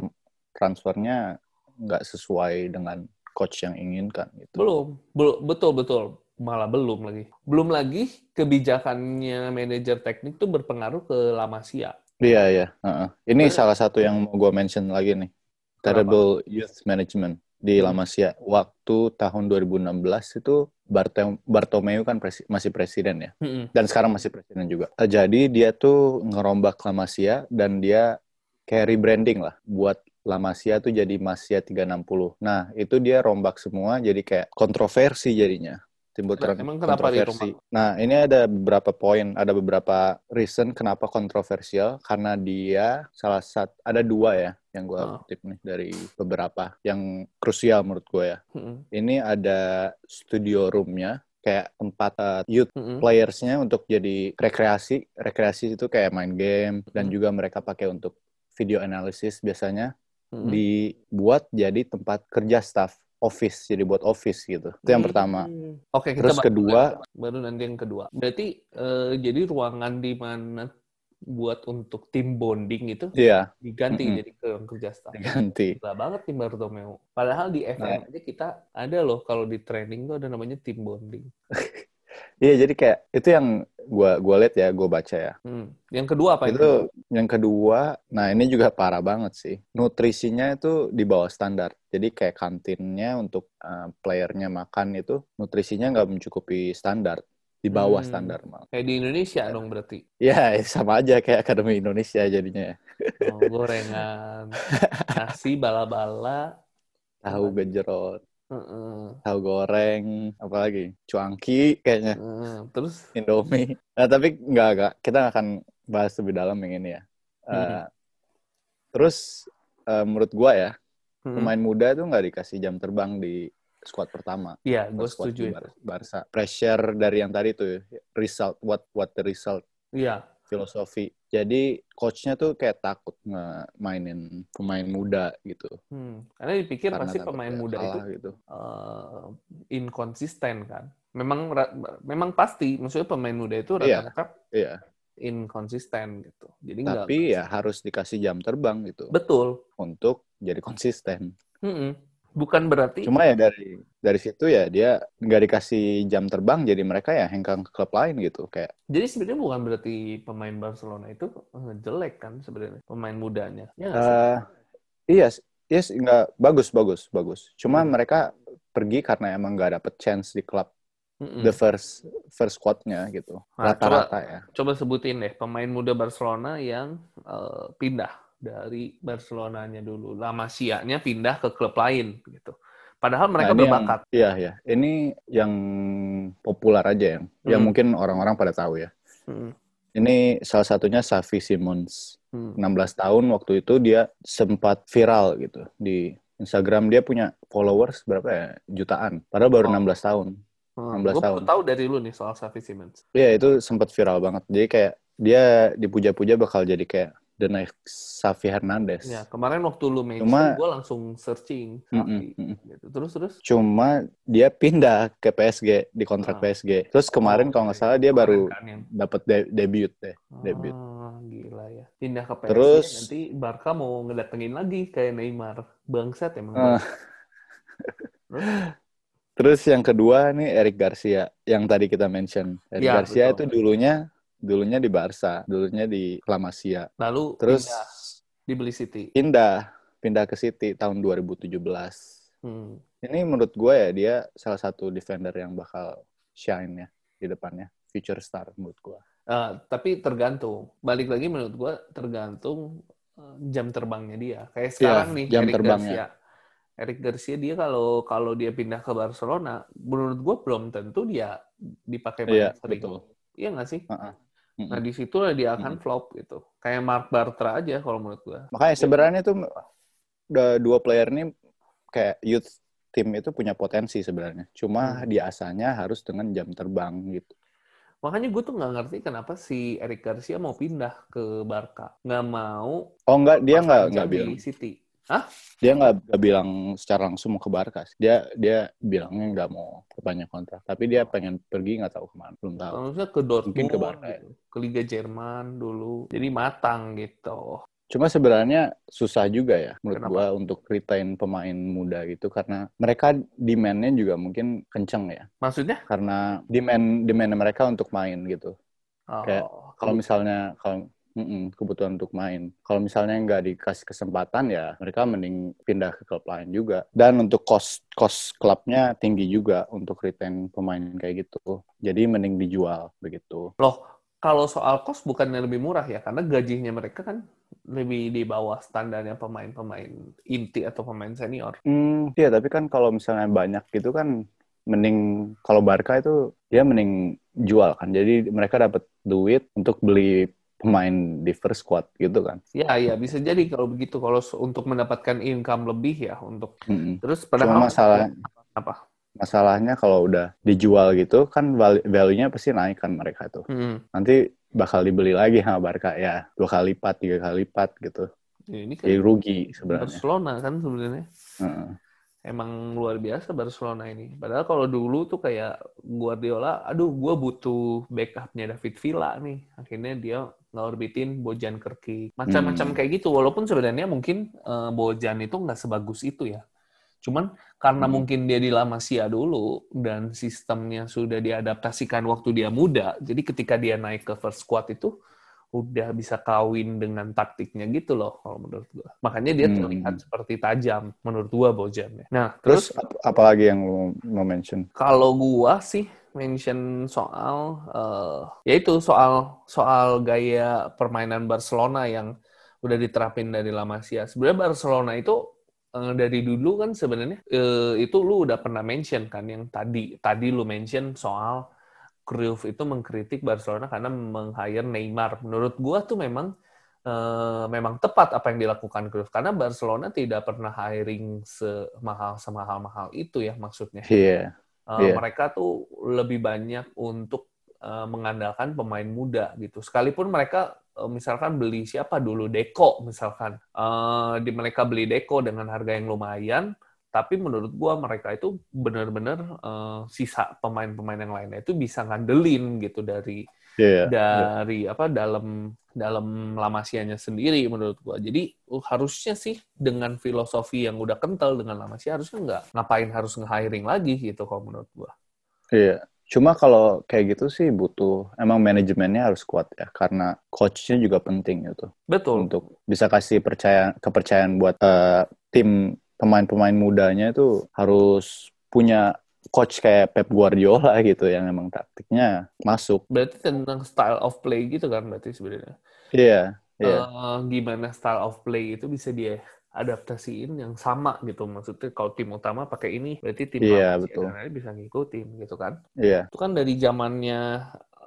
transfernya nggak sesuai dengan coach yang inginkan gitu. Belum, belum betul betul malah belum lagi. Belum lagi kebijakannya manajer teknik itu berpengaruh ke La Masia. Iya iya. Heeh. Ini Eh. salah satu yang mau gue mention lagi nih. Terrible Youth Management di Hmm. Masia. Waktu tahun 2016 itu Bartem- Bartomeu kan presi- masih presiden ya. Mm-mm. Dan sekarang masih presiden juga. Eh, Jadi dia tuh ngerombak La Masia dan dia kayak rebranding lah buat La Masia tuh jadi Masia 360. Nah, itu dia rombak semua jadi kayak kontroversi jadinya. Timbul Nah, emang kenapa kontroversi. Nah, ini ada beberapa poin, ada beberapa reason kenapa kontroversial karena dia salah satu ada dua ya yang gue Ah. kutip nih dari beberapa yang krusial menurut gue ya. Mm-mm. Ini ada studio roomnya kayak tempat uh, youth Mm-mm. playersnya untuk jadi rekreasi. Rekreasi itu kayak main game dan Hmm. juga mereka pakai untuk video analysis biasanya Mm-mm. dibuat jadi tempat kerja staff office jadi buat office gitu. Itu yang pertama. Hmm. Oke, kita Terus kedua, baru nanti yang kedua. Berarti eh, jadi ruangan di mana buat untuk tim bonding itu iya diganti Mm-mm. jadi ke kerja staff. ganti. Gila banget tim Bartomeu. Padahal di FM Nah. aja kita ada loh kalau di training tuh ada namanya tim bonding. Iya jadi kayak itu yang gua gua lihat ya, gua baca ya. Hmm. Yang kedua apa itu kedua? yang kedua, nah ini juga parah banget sih. Nutrisinya itu di bawah standar. Jadi kayak kantinnya untuk uh, playernya makan itu nutrisinya nggak mencukupi standar, di bawah Hmm. standar malah. Kayak di Indonesia dong berarti. Ya sama aja kayak Akademi Indonesia jadinya. ya. Oh, gorengan, nasi bala-bala, Tahu gejrot, Heeh. tahu goreng, apalagi cuangki kayaknya, Heeh. terus Indomie. Nah tapi nggak nggak kita akan bahas lebih dalam yang ini ya. Uh, Hmm. Terus uh, menurut gua ya hmm. pemain muda itu nggak dikasih jam terbang di squad pertama. Iya, gue Squad setuju itu. Bar- Barca. Pressure dari yang tadi tuh result what what the result Iya, filosofi. Jadi coachnya tuh kayak takut nge-mainin pemain muda gitu. hmm. karena dipikir Karena pasti pemain muda itu gitu. eh, inkonsisten kan. Memang memang pasti, maksudnya pemain muda itu Iya. rata-rata Iya. inkonsisten gitu. Jadi Tapi ya harus dikasih jam terbang gitu betul. untuk jadi konsisten. Mm-mm. Bukan berarti Cuma ya dari dari situ ya dia nggak dikasih jam terbang jadi mereka ya hengkang ke klub lain gitu kayak Jadi sebenarnya bukan berarti pemain Barcelona itu eh, jelek kan sebenarnya pemain mudanya. Ya nggak sih? eh iya yes nggak bagus bagus bagus. Cuma Hmm. mereka pergi karena emang nggak dapet chance di klub Mm-mm. the first first squadnya gitu Nah, rata-rata ya. Coba sebutin deh pemain muda Barcelona yang eh, pindah dari Barcelonanya dulu. La Masia-nya pindah ke klub lain gitu. Padahal mereka Nah, berbakat. Yang, iya ya. Ini yang populer aja yang yang Hmm. mungkin orang-orang pada tahu ya. Mm, Ini salah satunya Xavi Simons. mm. 16 tahun waktu itu dia sempat viral gitu di Instagram dia punya followers berapa ya jutaan padahal baru Oh. 16 tahun. 16 gue tahun. tahu dari lu nih soal Xavi Simons. Iya itu sempat viral banget. Jadi kayak dia dipuja-puja bakal jadi kayak the next Xavi Hernandez. Ya, kemarin waktu lu mention, Cuma- gue langsung searching. Xavi, mm-mm. gitu. Terus, terus? Cuma dia pindah ke PSG di kontrak Ah. PSG. Terus kemarin Oh, kalau nggak iya. salah dia baru kan yang- dapat de- debut deh. Debut. Ah, gila ya. Pindah ke PSG, Terus- nanti Barca mau ngedatengin lagi kayak Neymar. Bangsat emang. Ah. Terus? Terus yang kedua nih Eric Garcia yang tadi kita mention. Eric Ya, Garcia betul. itu dulunya dulunya di Barca, dulunya di La Masia. Lalu Terus pindah dibeli City. pindah pindah ke City tahun 2017. Hmm. Ini menurut gue ya dia salah satu defender yang bakal shine ya di depannya, future star menurut gue. Ah, tapi tergantung. Balik lagi menurut gua tergantung eh, jam terbangnya dia. Kayak sekarang nih jam Eric terbangnya. Garcia. Eric Garcia dia kalau kalau dia pindah ke Barcelona, menurut gua belum tentu dia dipakai banyak Iya sering. betul. Iya nggak sih? Uh-uh. Mm-mm. Nah di situ dia akan flop gitu. Kayak Mark Bartra aja kalau menurut gua. Makanya sebenarnya tuh udah dua player ini kayak youth team itu punya potensi sebenarnya. Cuma Hmm. diasahnya harus dengan jam terbang gitu. Makanya gue tuh nggak ngerti kenapa si Eric Garcia mau pindah ke Barca. Nggak mau Oh enggak, dia enggak di bilang. City. Dia enggak, enggak bilang secara langsung mau ke Barca. Dia dia bilangnya enggak mau perpanjang kontrak. Tapi dia pengen pergi nggak tahu ke mana, belum tahu. Maksudnya ke Dortmund, Mungkin ke Barca, ya. gitu. ke Liga Jerman dulu. Jadi matang gitu. Cuma sebenarnya susah juga ya menurut Kenapa? gua untuk retain pemain muda gitu karena mereka demand-nya juga mungkin kenceng ya. Maksudnya? Karena demand demand mereka untuk main gitu. Oh, Kayak Kalau misalnya kalau mm-mm, kebutuhan untuk main, kalau misalnya nggak dikasih kesempatan ya mereka mending pindah ke klub lain juga. Dan untuk cost cost klubnya tinggi juga untuk retain pemain kayak gitu. Jadi mending dijual begitu. Loh, kalau soal kos bukannya lebih murah ya? Karena gajinya mereka kan lebih di bawah standarnya pemain-pemain inti atau pemain senior. Hmm, iya tapi kan kalau misalnya banyak gitu kan mending kalau Barca itu dia mending jual kan. Jadi mereka dapat duit untuk beli pemain di first squad gitu kan. Ya, ya bisa jadi kalau begitu. Kalau untuk mendapatkan income lebih ya untuk Mm-mm. terus Cuma padahal masalah apa? masalahnya kalau udah dijual gitu kan val- value-nya pasti naik kan mereka tuh. Hmm. Nanti bakal dibeli lagi sama Barca ya dua kali lipat, tiga kali lipat gitu. Ini kan Jadi rugi sebenarnya. Barcelona kan sebenarnya. Heeh. Emang luar biasa Barcelona ini. Padahal kalau dulu tuh kayak Guardiola, aduh gue butuh backupnya David Villa nih. Akhirnya dia ngorbitin Bojan Kerki. Macam-macam Hmm. kayak gitu. Walaupun sebenarnya mungkin eh, Bojan itu nggak sebagus itu ya. Cuman karena Hmm. mungkin dia di La Masia dulu dan sistemnya sudah diadaptasikan waktu dia muda, jadi ketika dia naik ke first squad itu udah bisa kawin dengan taktiknya gitu loh kalau menurut gua. Makanya dia Hmm. terlihat seperti tajam menurut gua Bojan ya. Nah, Terus terus, ap- apalagi yang lu mau mention? kalau gua sih mention soal eh yaitu soal soal gaya permainan Barcelona yang udah diterapin dari La Masia. Sebenarnya Barcelona itu eh, dari dulu kan sebenarnya eh, itu lu udah pernah mention kan yang tadi tadi lu mention soal Cruyff itu mengkritik Barcelona karena meng-hire Neymar. Menurut gua tuh memang eh, memang tepat apa yang dilakukan Cruyff karena Barcelona tidak pernah hiring semahal semahal-mahal itu ya maksudnya. Iya. Uh, Iya. Mereka tuh lebih banyak untuk uh, mengandalkan pemain muda gitu. Sekalipun mereka uh, misalkan beli siapa dulu Deko misalkan, Uh, di mereka beli Deko dengan harga yang lumayan, tapi menurut gua mereka itu benar-benar uh, sisa pemain-pemain yang lainnya itu bisa ngandelin gitu dari Iya. dari apa dalam dalam lamasianya sendiri menurut gua. Jadi uh, harusnya sih dengan filosofi yang udah kental dengan Lamasia harusnya nggak ngapain harus nge-hiring lagi gitu kalau menurut gua. Iya. Cuma kalau kayak gitu sih butuh emang manajemennya harus kuat ya karena coachnya juga penting gitu Betul. untuk bisa kasih percaya kepercayaan buat eh, tim pemain-pemain mudanya itu harus punya coach kayak Pep Guardiola gitu yang emang taktiknya masuk. Berarti tentang style of play gitu kan berarti sebenarnya. Iya. Iya. Eh, gimana style of play itu bisa dia adaptasiin yang sama gitu. Maksudnya kalau tim utama pakai ini, berarti tim Lamasia betul. bisa ngikutin gitu kan. Iya. Itu kan dari zamannya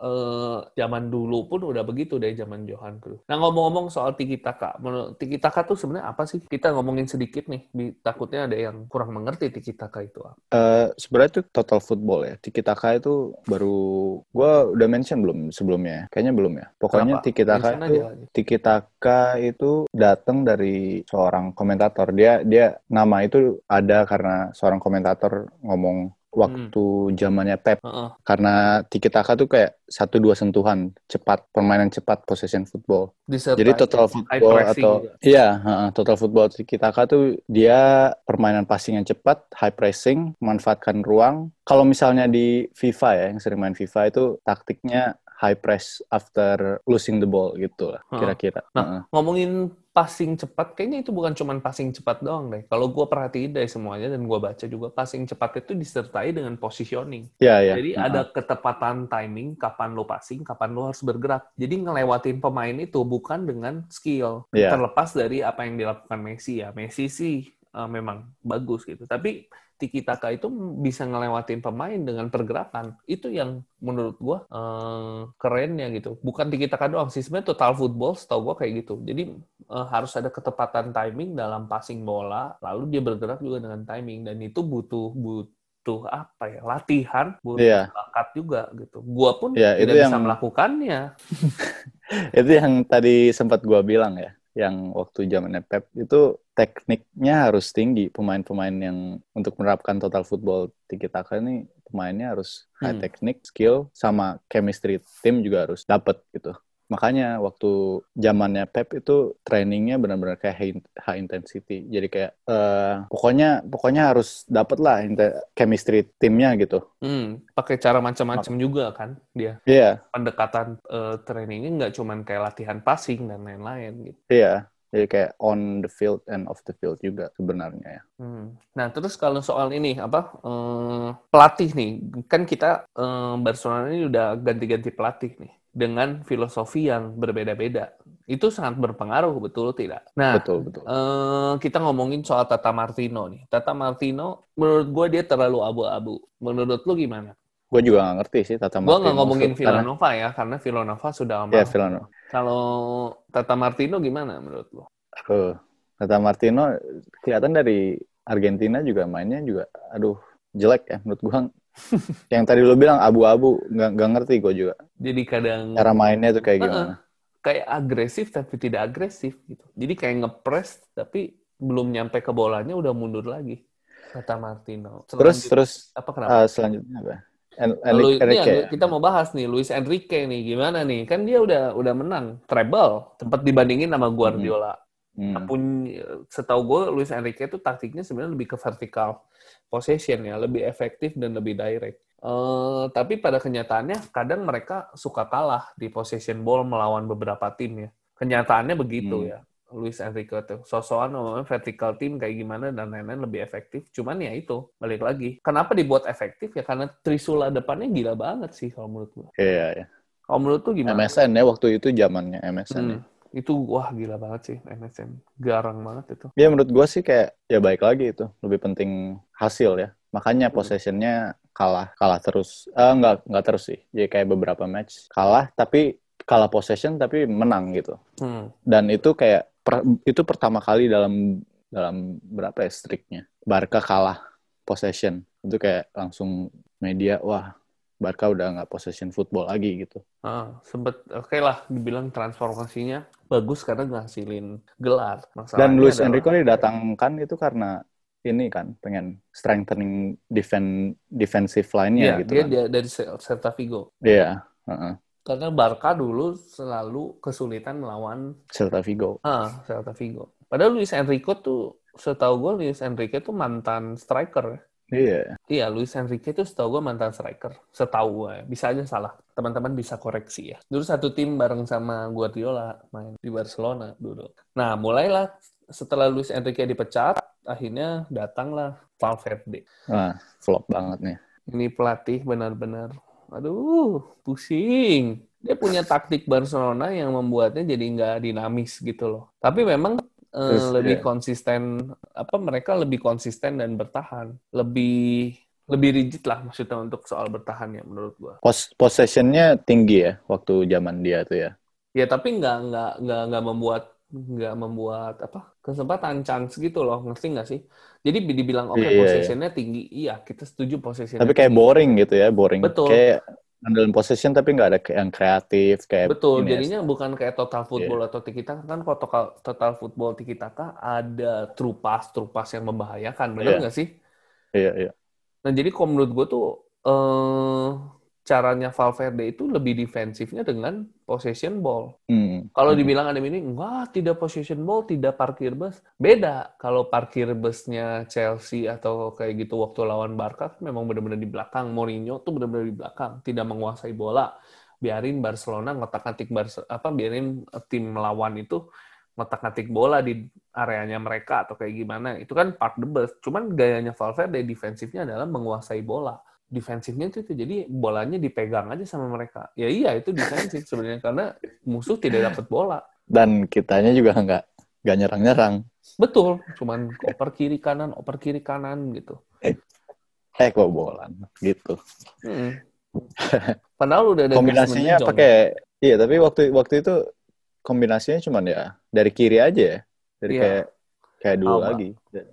eh, zaman dulu pun udah begitu dari zaman Johan Cruyff. Nah ngomong-ngomong soal tiki taka, menurut tiki taka tuh sebenarnya apa sih? Kita ngomongin sedikit nih, di, takutnya ada yang kurang mengerti tiki taka itu apa. Eh, sebenarnya itu total football ya. Tiki taka itu baru gue udah mention belum sebelumnya? Kayaknya belum ya. Pokoknya Kenapa? tiki taka Mention itu aja. tiki taka itu datang dari seorang komentator. Dia dia nama itu ada karena seorang komentator ngomong waktu zamannya Pep Heeh. karena tiki taka tuh kayak satu dua sentuhan cepat permainan cepat possession football Disertai jadi total high football pressing atau juga. iya heeh, total football tiki taka tuh dia permainan passing yang cepat high pressing memanfaatkan ruang kalau misalnya di FIFA ya yang sering main FIFA itu taktiknya high press after losing the ball gitu lah kira-kira Nah, Heeh. ngomongin passing cepat, kayaknya itu bukan cuma passing cepat doang deh. Kalau gue perhatiin dari semuanya dan gue baca juga, passing cepat itu disertai dengan positioning. Iya, iya. Jadi Heeh. ada ketepatan timing, kapan lo passing, kapan lo harus bergerak. Jadi ngelewatin pemain itu bukan dengan skill. Iya. Terlepas dari apa yang dilakukan Messi ya. Messi sih eh, memang bagus gitu. Tapi Tiki Taka itu bisa ngelewatin pemain dengan pergerakan. Itu yang menurut gua eh, kerennya gitu. Bukan Tiki Taka doang sih. Sebenarnya total football setahu gua kayak gitu. Jadi eh, harus ada ketepatan timing dalam passing bola. Lalu dia bergerak juga dengan timing. Dan itu butuh butuh apa ya latihan butuh Iya. bakat juga gitu gua pun Iya, tidak itu bisa yang- melakukannya itu yang tadi sempat gua bilang ya yang waktu zamannya Pep itu tekniknya harus tinggi pemain-pemain yang untuk menerapkan total football tiki taka ini pemainnya harus high Hmm. teknik skill sama chemistry tim juga harus dapet gitu makanya waktu zamannya Pep itu trainingnya benar-benar kayak high, high intensity. Jadi kayak eh, pokoknya pokoknya harus dapet lah chemistry timnya gitu. Hmm, pakai cara macam-macam juga kan dia. Iya. Pendekatan eh, trainingnya nggak cuman kayak latihan passing dan lain-lain gitu. Iya jadi kayak on the field and off the field juga sebenarnya ya. Hmm. Nah, terus kalau soal ini apa eh, pelatih nih, kan kita eh, Barcelona ini udah ganti-ganti pelatih nih dengan filosofi yang berbeda-beda. Itu sangat berpengaruh, betul tidak? Nah, betul betul eh, kita ngomongin soal Tata Martino nih. Tata Martino, menurut gue dia terlalu abu-abu. Menurut lu gimana? gue juga gak ngerti sih Tata Gue nggak Martino. ngomongin Villanova ya, karena Villanova sudah Iya, aman. Villanova. Kalau Tata Martino gimana menurut lu? Aduh, Tata Martino kelihatan dari Argentina juga mainnya juga, aduh jelek ya menurut gua. Yang tadi lo bilang abu-abu, nggak nggak ngerti gue juga. Jadi kadang Cara mainnya tuh kayak Heeh. gimana? kayak agresif tapi tidak agresif gitu. Jadi kayak ngepres tapi belum nyampe ke bolanya udah mundur lagi. Kata Martino. Terus Selanjut- terus apa kenapa? eh, selanjutnya apa? En Lu- Enrique, yang kita mau bahas nih Luis Enrique nih gimana nih? Kan dia udah udah menang treble, tempat dibandingin sama Guardiola. Hmm. Pun setahu gue Luis Enrique itu taktiknya sebenarnya lebih ke vertical possession ya, lebih efektif dan lebih direct. Eh, tapi pada kenyataannya kadang mereka suka kalah di possession ball melawan beberapa tim ya. Kenyataannya begitu Hmm. ya. Luis Enrique tuh sosokan ngomongnya vertical team kayak gimana dan lain-lain lebih efektif. Cuman ya itu balik lagi. Kenapa dibuat efektif ya? Karena Trisula depannya gila banget sih kalau menurut gue. Iya, ya. Kalau menurut tuh gimana? MSN ya waktu itu zamannya MSN. ya. Itu wah gila banget sih MSN. Garang banget itu. Ya menurut gue sih kayak ya baik lagi itu lebih penting hasil ya. Makanya possessionnya kalah kalah terus. Eh nggak nggak terus sih. Jadi kayak beberapa match kalah tapi kalah possession tapi menang gitu. Hmm. Dan itu kayak per- itu pertama kali dalam dalam berapa ya streaknya Barca kalah possession. Itu kayak langsung media wah Barca udah nggak possession football lagi gitu. Ah, sempet oke lah dibilang transformasinya bagus karena ngasilin gelar. Masalahnya Dan Luis adalah- Enrique didatangkan itu karena ini kan pengen strengthening defense defensive line-nya gitu dia, kan. dia dari Ce- Celta Vigo. Iya, heeh. Karena Barca dulu selalu kesulitan melawan Celta Vigo. ah, Celta Vigo. Padahal Luis Enrique tuh setahu gue Luis Enrique tuh mantan striker. ya. Iya. Iya, Luis Enrique itu setahu gue mantan striker. Setahu gue, bisa aja salah. Teman-teman bisa koreksi ya. Dulu satu tim bareng sama Guardiola main di Barcelona dulu. Nah, mulailah setelah Luis Enrique dipecat, akhirnya datanglah Valverde. Wah, flop banget nih. Ini pelatih benar-benar, aduh, pusing. Dia punya taktik Barcelona yang membuatnya jadi nggak dinamis gitu loh. Tapi memang eh, Terus, lebih ya. konsisten, apa mereka lebih konsisten dan bertahan, lebih lebih rigid lah maksudnya untuk soal bertahan ya menurut gua. Pos possessionnya tinggi ya waktu zaman dia tuh ya. Ya tapi nggak nggak nggak nggak membuat nggak membuat apa kesempatan chance gitu loh ngerti nggak sih? Jadi dibilang oke okay, Iya, iya. possessionnya tinggi, iya kita setuju possessionnya. Tapi kayak tinggi. boring gitu ya, boring. Betul. Kayak ngandelin possession tapi nggak ada yang kreatif kayak Betul, ini ya. jadinya bukan kayak total football atau tiki taka kan kalau total, total football tiki taka ada true pass, true pass yang membahayakan, benar Iya. nggak sih? Iya, iya. Nah jadi kalau menurut gue tuh eh, caranya Valverde itu lebih defensifnya dengan possession ball. Hmm. Kalau Hmm. dibilang ada ini, wah tidak possession ball, tidak parkir bus. Beda. Kalau parkir busnya Chelsea atau kayak gitu waktu lawan Barca, memang benar-benar di belakang. Mourinho tuh benar-benar di belakang, tidak menguasai bola. Biarin Barcelona ngotak-ngatik Barce- apa biarin tim melawan itu ngotak-ngatik bola di areanya mereka atau kayak gimana. Itu kan park the bus. Cuman gayanya Valverde defensifnya adalah menguasai bola defensifnya itu, itu jadi bolanya dipegang aja sama mereka. Ya iya itu defensif sebenarnya karena musuh tidak dapat bola. Dan kitanya juga nggak nggak nyerang-nyerang. Betul, cuman oper kiri kanan, oper kiri kanan gitu. Eh kebobolan gitu. Mm. Padahal udah ada Kombinasinya pakai iya tapi waktu waktu itu kombinasinya cuman ya dari kiri aja ya. Dari Iya. kayak kayak dulu Alba. lagi.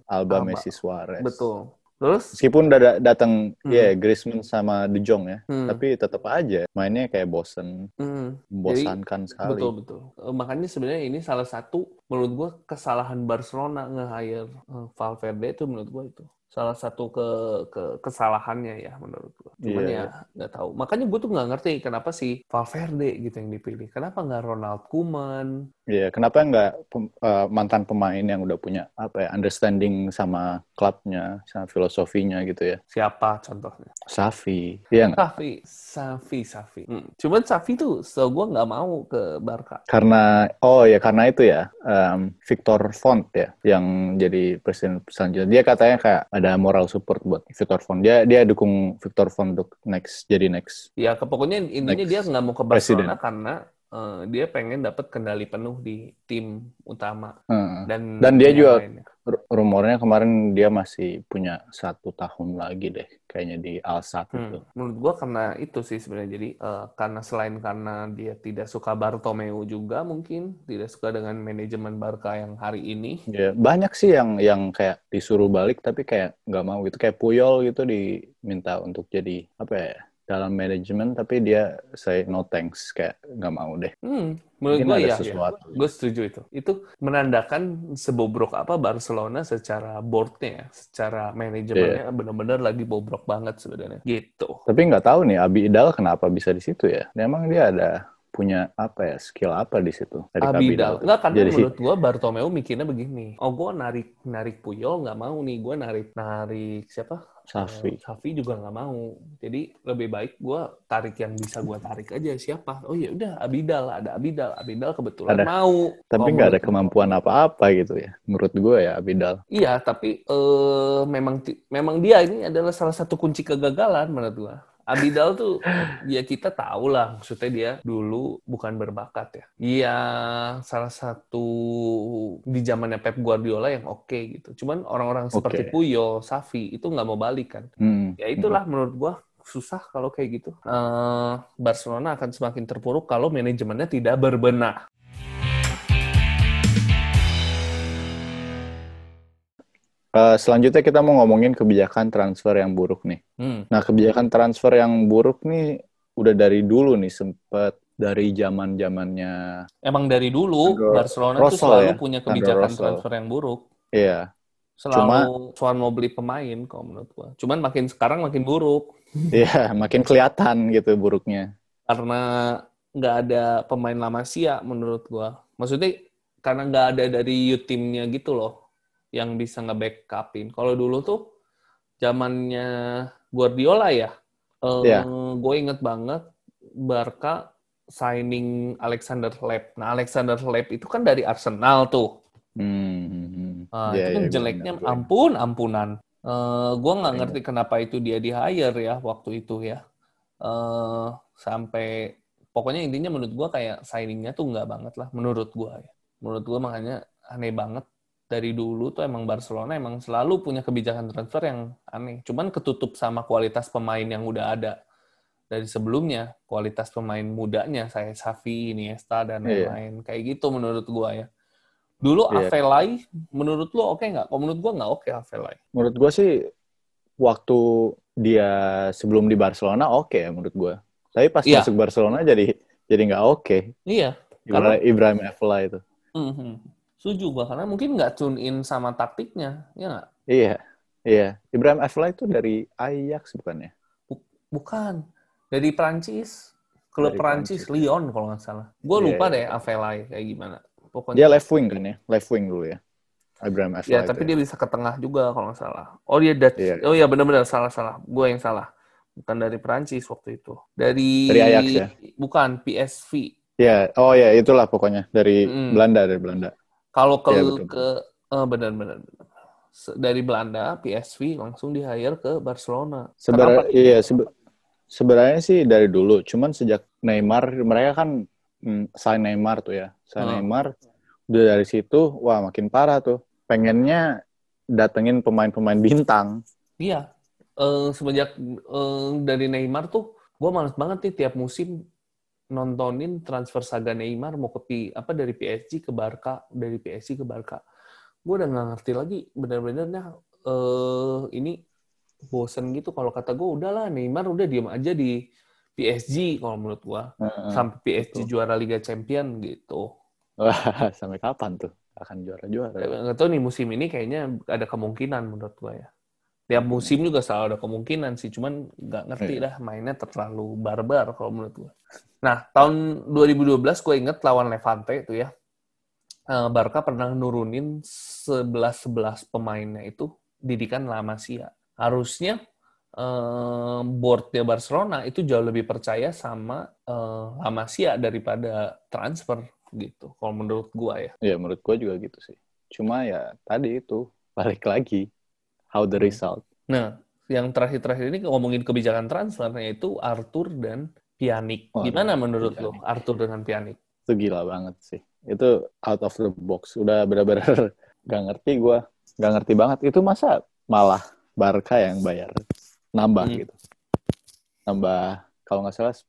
Alba, Alba. Messi, Suarez. Betul. Terus Meskipun udah da- datang Hmm. ya Griezmann sama De Jong ya, hmm, tapi tetap aja mainnya kayak bosen, hmm, membosankan sekali. betul betul. Eh, Makanya sebenarnya ini salah satu menurut gua kesalahan Barcelona nge-hire eh, Valverde itu menurut gua itu salah satu ke, ke kesalahannya ya menurut gua. Cuman Iya, ya nggak tahu. Makanya gua tuh nggak ngerti kenapa sih Valverde gitu yang dipilih. Kenapa nggak Ronald Koeman? Iya, kenapa nggak pem- eh, mantan pemain yang udah punya apa ya understanding sama klubnya, sama filosofinya gitu ya? Siapa contohnya? Safi, iya nggak? Safi, Safi, Safi. Hmm. Cuman Safi tuh, so gue nggak mau ke Barca. Karena oh ya karena itu ya em, Victor Font ya yang jadi presiden selanjutnya. Dia katanya kayak ada moral support buat Victor Font. Dia dia dukung Victor Font untuk next jadi next. Ya, ke pokoknya intinya Next dia nggak mau ke. Barcelona karena eh, dia pengen dapat kendali penuh di tim utama Heeh. dan Dan dia juga lainnya. Rumornya kemarin dia masih punya satu tahun lagi deh kayaknya di Al Sadd Hmm, itu. Menurut gua karena itu sih sebenarnya jadi eh, karena selain karena dia tidak suka Bartomeu juga mungkin tidak suka dengan manajemen Barca yang hari ini. Ya, banyak sih yang yang kayak disuruh balik tapi kayak nggak mau gitu. Kayak Puyol gitu diminta untuk jadi apa ya dalam manajemen tapi dia say no thanks kayak nggak mau deh. Hmm, menurut ada ya, sesuatu. gue setuju itu. Itu menandakan sebobrok apa Barcelona secara boardnya, ya, secara manajemennya benar-benar lagi bobrok banget sebenarnya. Gitu. Tapi nggak tahu nih Abi Idal kenapa bisa di situ ya? Memang dia ada punya apa ya skill apa di situ dari Abidal. Enggak, karena Jadi menurut gua Bartomeu mikirnya begini. Oh, gua narik narik Puyol nggak mau nih. Gua narik narik siapa? Safi. Eh, Safi juga nggak mau. Jadi lebih baik gua tarik yang bisa gua tarik aja. Siapa? Oh ya udah Abidal. Ada Abidal. Abidal kebetulan Ada. mau. Tapi nggak ada menurut- kemampuan apa-apa gitu ya. Menurut gue ya Abidal. Iya, tapi eh memang memang dia ini adalah salah satu kunci kegagalan menurut gua. Abidal tuh ya kita tahu lah maksudnya dia dulu bukan berbakat ya. Iya salah satu di zamannya Pep Guardiola yang oke gitu. Cuman orang-orang seperti Oke. Puyol, Safi itu nggak mau balik kan. Hmm. Ya itulah menurut gua susah kalau kayak gitu. Eh, Barcelona akan semakin terpuruk kalau manajemennya tidak berbenah. Eh, selanjutnya kita mau ngomongin kebijakan transfer yang buruk nih. Hmm. Nah, kebijakan transfer yang buruk nih udah dari dulu nih sempet dari zaman zamannya Emang dari dulu Barcelona tuh Rosal selalu ya, punya kebijakan transfer yang buruk. iya Selalu selalu mau beli pemain kalau menurut gua. Cuman makin sekarang makin buruk iya makin kelihatan gitu buruknya karena nggak ada pemain La Masia menurut gua. Maksudnya karena nggak ada dari youth timnya gitu loh yang bisa nge-backupin. Kalau dulu tuh zamannya Guardiola ya, eh, Iya. gue inget banget Barca signing Alexander Lep. Nah Alexander Lep itu kan dari Arsenal tuh. Hmm, Ah, iya, itu kan iya, jeleknya benar. ampun ampunan. Eh gue nggak Iya. ngerti kenapa itu dia di hire ya waktu itu ya. Eh sampai pokoknya intinya menurut gue kayak signingnya tuh nggak banget lah menurut gue ya. Menurut gue makanya aneh banget dari dulu tuh emang Barcelona emang selalu punya kebijakan transfer yang aneh. Cuman ketutup sama kualitas pemain yang udah ada dari sebelumnya, kualitas pemain mudanya saya Xavi, Iniesta dan Iya. lain-lain. Kayak gitu menurut gua ya. Dulu Iya. Avelai menurut lo oke nggak? Kalau menurut gua nggak oke Avelai. Menurut gue sih waktu dia sebelum di Barcelona oke ya menurut gue. Tapi pas Iya. masuk Barcelona jadi jadi nggak oke. Iya. Ibrahim, Karena- Ibrahim Afellay itu. Mhm. Setuju gua karena mungkin nggak tune in sama taktiknya, ya nggak? Iya, iya. Ibrahim Afellay itu dari Ajax bukannya? Bukan. Dari Prancis. Klub Dari Prancis, Prancis. Lyon kalau nggak salah. Gue Iya, lupa iya. deh Avelai kayak gimana. Pokoknya. Dia left wing kan ya? Left wing dulu ya. Ibrahim Afellay. ya, tapi dia bisa ke tengah juga kalau nggak salah. Oh, dia Dutch. Iya. Oh iya benar-benar salah-salah. Gue yang salah. Bukan dari Prancis waktu itu. Dari Dari Ajax ya? Bukan, PSV. Ya, oh ya itulah pokoknya dari Mm. Belanda dari Belanda. Kalau ke Iya, betul. ke eh, benar-benar dari Belanda PSV langsung di hire ke Barcelona. Sebenarnya iya sebe- sebenarnya sih dari dulu, cuman sejak Neymar mereka kan mm, sign Neymar tuh ya. Sign Hmm. Neymar udah dari situ wah makin parah tuh. Pengennya datengin pemain-pemain bintang. Iya, Eh, semenjak eh, dari Neymar tuh, gue males banget nih tiap musim nontonin transfer saga Neymar mau ke P- apa dari PSG ke Barca, dari PSG ke Barca. Gue udah nggak ngerti lagi bener-benernya eh ini bosen gitu. Kalau kata gue udahlah Neymar udah diem aja di PSG kalau menurut gue Heeh. sampai PSG betul. juara Liga Champion gitu. Wah, sampai kapan tuh akan juara-juara? Nggak tahu nih musim ini kayaknya ada kemungkinan menurut gue ya. Tiap musim juga selalu ada kemungkinan sih, cuman nggak ngerti Iya. dah mainnya terlalu barbar kalau menurut gue. Nah, tahun 2012 gue inget lawan Levante itu ya. Eh, Barca pernah nurunin 11-11 pemainnya itu didikan La Masia. Harusnya eh, boardnya Barcelona itu jauh lebih percaya sama eh, La Masia daripada transfer gitu. Kalau menurut gue ya. Ya menurut gue juga gitu sih. Cuma ya tadi itu balik lagi how the result. Nah, yang terakhir-terakhir ini ngomongin kebijakan transfer, yaitu Arthur dan Pjanic. Oh, Gimana menurut lo, Pjanic. Arthur dengan Pjanic? Itu gila banget sih. Itu out of the box. Udah benar-benar gak ngerti gue. Gak ngerti banget. Itu masa malah Barca yang bayar. Nambah Hmm. gitu. Nambah kalau nggak salah 10,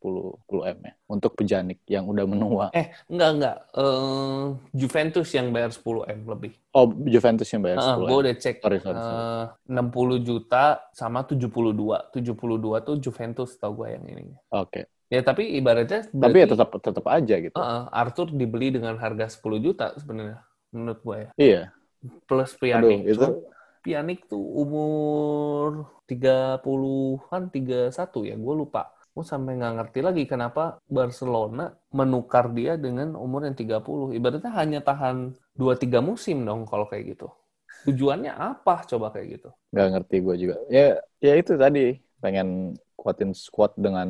10 M ya. Untuk Pejanik yang udah menua. Eh, enggak, enggak. Eh, Juventus yang bayar 10M lebih. Oh, Juventus yang bayar 10 gue M. udah cek. Sorry, sorry, sorry. Eh, 60 juta sama 72. 72 tuh Juventus tau gue yang ini. Oke. Ya, tapi ibaratnya Tapi berarti, ya tetap tetap aja gitu. eh, Arthur dibeli dengan harga 10 juta sebenarnya. Menurut gue ya. Iya. Plus Aduh, Pjanic. itu Cuma Pjanic tuh umur 30-an, 31 ya, gue lupa. Gue sampai nggak ngerti lagi kenapa Barcelona menukar dia dengan umur yang 30. Ibaratnya hanya tahan 2-3 musim dong kalau kayak gitu. Tujuannya apa coba kayak gitu? nggak ngerti gue juga. Ya, ya itu tadi pengen kuatin squad dengan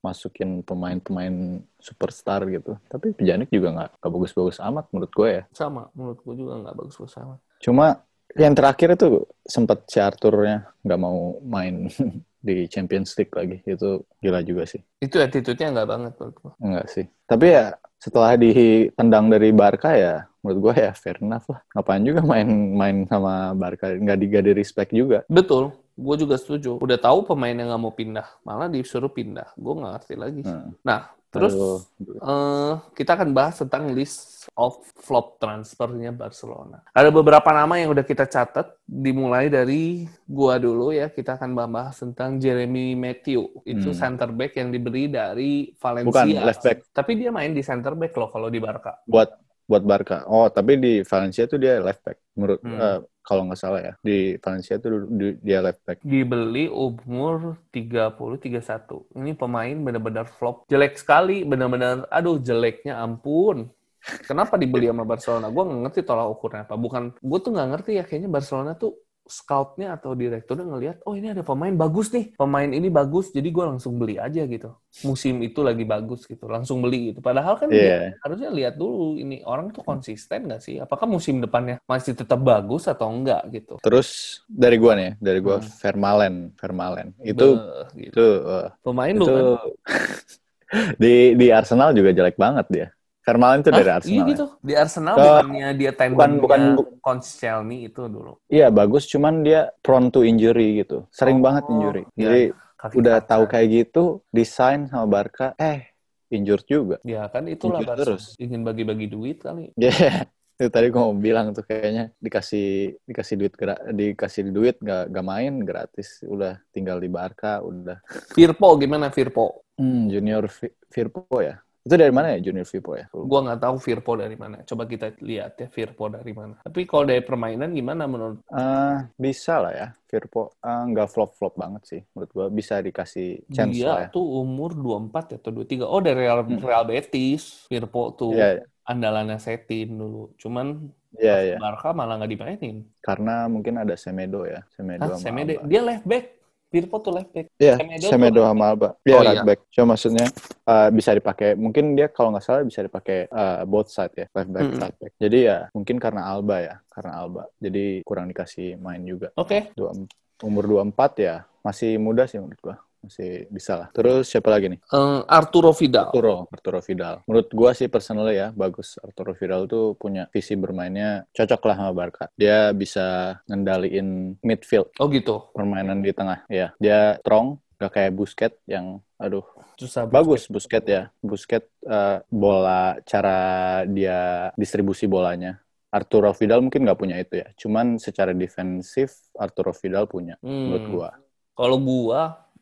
masukin pemain-pemain superstar gitu. Tapi Pjanic juga nggak bagus-bagus amat menurut gue ya. Sama, menurut gue juga nggak bagus sama. Cuma yang terakhir itu sempat si Arthurnya nggak mau main di Champions League lagi. Itu gila juga sih. Itu attitude-nya nggak banget menurut gue. Enggak sih. Tapi ya setelah ditendang dari Barca ya menurut gue ya fair enough lah. Ngapain juga main-main sama Barca. Nggak di, nggak di respect juga. Betul, gue juga setuju. Udah tahu pemain yang nggak mau pindah, malah disuruh pindah. Gue nggak ngerti lagi. Hmm. Nah, terus eh, kita akan bahas tentang list of flop transfernya Barcelona. Ada beberapa nama yang udah kita catat, dimulai dari gua dulu ya. Kita akan bahas tentang Jeremy Matthew. Itu Hmm. center back yang dibeli dari Valencia. Bukan, left back. Tapi dia main di center back loh kalau di Barca. buat buat Barca. Oh, tapi di Valencia tuh dia left back. Menurut Hmm. eh, kalau nggak salah ya, di Valencia tuh di- dia left back. Dibeli umur 30-31. Ini pemain benar-benar flop. Jelek sekali, benar-benar, aduh jeleknya ampun. Kenapa dibeli sama Barcelona? Gue nggak ngerti tolak ukurnya apa. Bukan, gue tuh nggak ngerti ya kayaknya Barcelona tuh scoutnya atau direkturnya ngelihat, oh ini ada pemain bagus nih, pemain ini bagus, jadi gue langsung beli aja gitu. Musim itu lagi bagus gitu, langsung beli gitu. Padahal kan dia Iya. harusnya lihat dulu ini orang tuh konsisten nggak sih? Apakah musim depannya masih tetap bagus atau enggak gitu? Terus dari gua nih, dari gua Hmm. Vermaelen, Vermaelen. Itu Beuh, gitu. itu eh, pemain itu lu kan? di di Arsenal juga jelek banget dia. Vermaelen itu dari? Arsenal. Iya ya? gitu. Di Arsenal Ke- bukannya dia tandemnya bukan- bukan- bu- itu dulu. Iya bagus, cuman dia prone to injury gitu. Sering Oh, banget injury. iya, Jadi Kaki udah kanan. tahu kayak gitu, desain sama Barca, eh injured juga. Ya kan itulah Barca. terus. Ingin bagi-bagi duit kali. Ya, itu tadi gue mau bilang tuh kayaknya dikasih dikasih duit dikasih duit nggak nggak main gratis, udah tinggal di Barca, udah. Firpo gimana Firpo? Hmm, Junior Fi- Firpo ya. Itu dari mana ya Junior Firpo ya? Gua nggak tahu Firpo dari mana. Coba kita lihat ya Firpo dari mana. Tapi kalau dari permainan gimana menurut? Eh, bisa lah ya, Firpo Eh, nggak flop-flop banget sih menurut gua bisa dikasih chance Dia lah ya. tuh umur 24 atau 23. Oh dari Real, Hmm. Real Betis. Firpo tuh Iya, andalannya Setin dulu. Cuman iya, iya. Barca malah nggak dimainin. Karena mungkin ada Semedo ya, Semedo sama Semedo. Dia left back. Firpo tuh left back. Iya, Semedo Semedo sama Alba. Iya, Oh, right iya. back. Cuma maksudnya eh, bisa dipakai. Mungkin dia kalau nggak salah bisa dipakai eh, both side ya, left back, Mm-mm. right back. Jadi ya mungkin karena Alba ya, karena Alba. Jadi kurang dikasih main juga. Oke. Dua, umur 24 ya, masih muda sih menurut gua. Masih bisa lah. Terus siapa lagi nih? Eh, Arturo Vidal. Arturo, Arturo Vidal. Menurut gua sih personally ya, bagus. Arturo Vidal tuh punya visi bermainnya cocok lah sama Barca. Dia bisa ngendaliin midfield, Oh gitu. permainan di tengah. Ya, dia strong, gak kayak Busquets yang aduh Susah bagus Busquets ya. Busquets eh, bola cara dia distribusi bolanya. Arturo Vidal mungkin nggak punya itu ya. Cuman secara defensif Arturo Vidal punya menurut Hmm. gua. Kalau gua,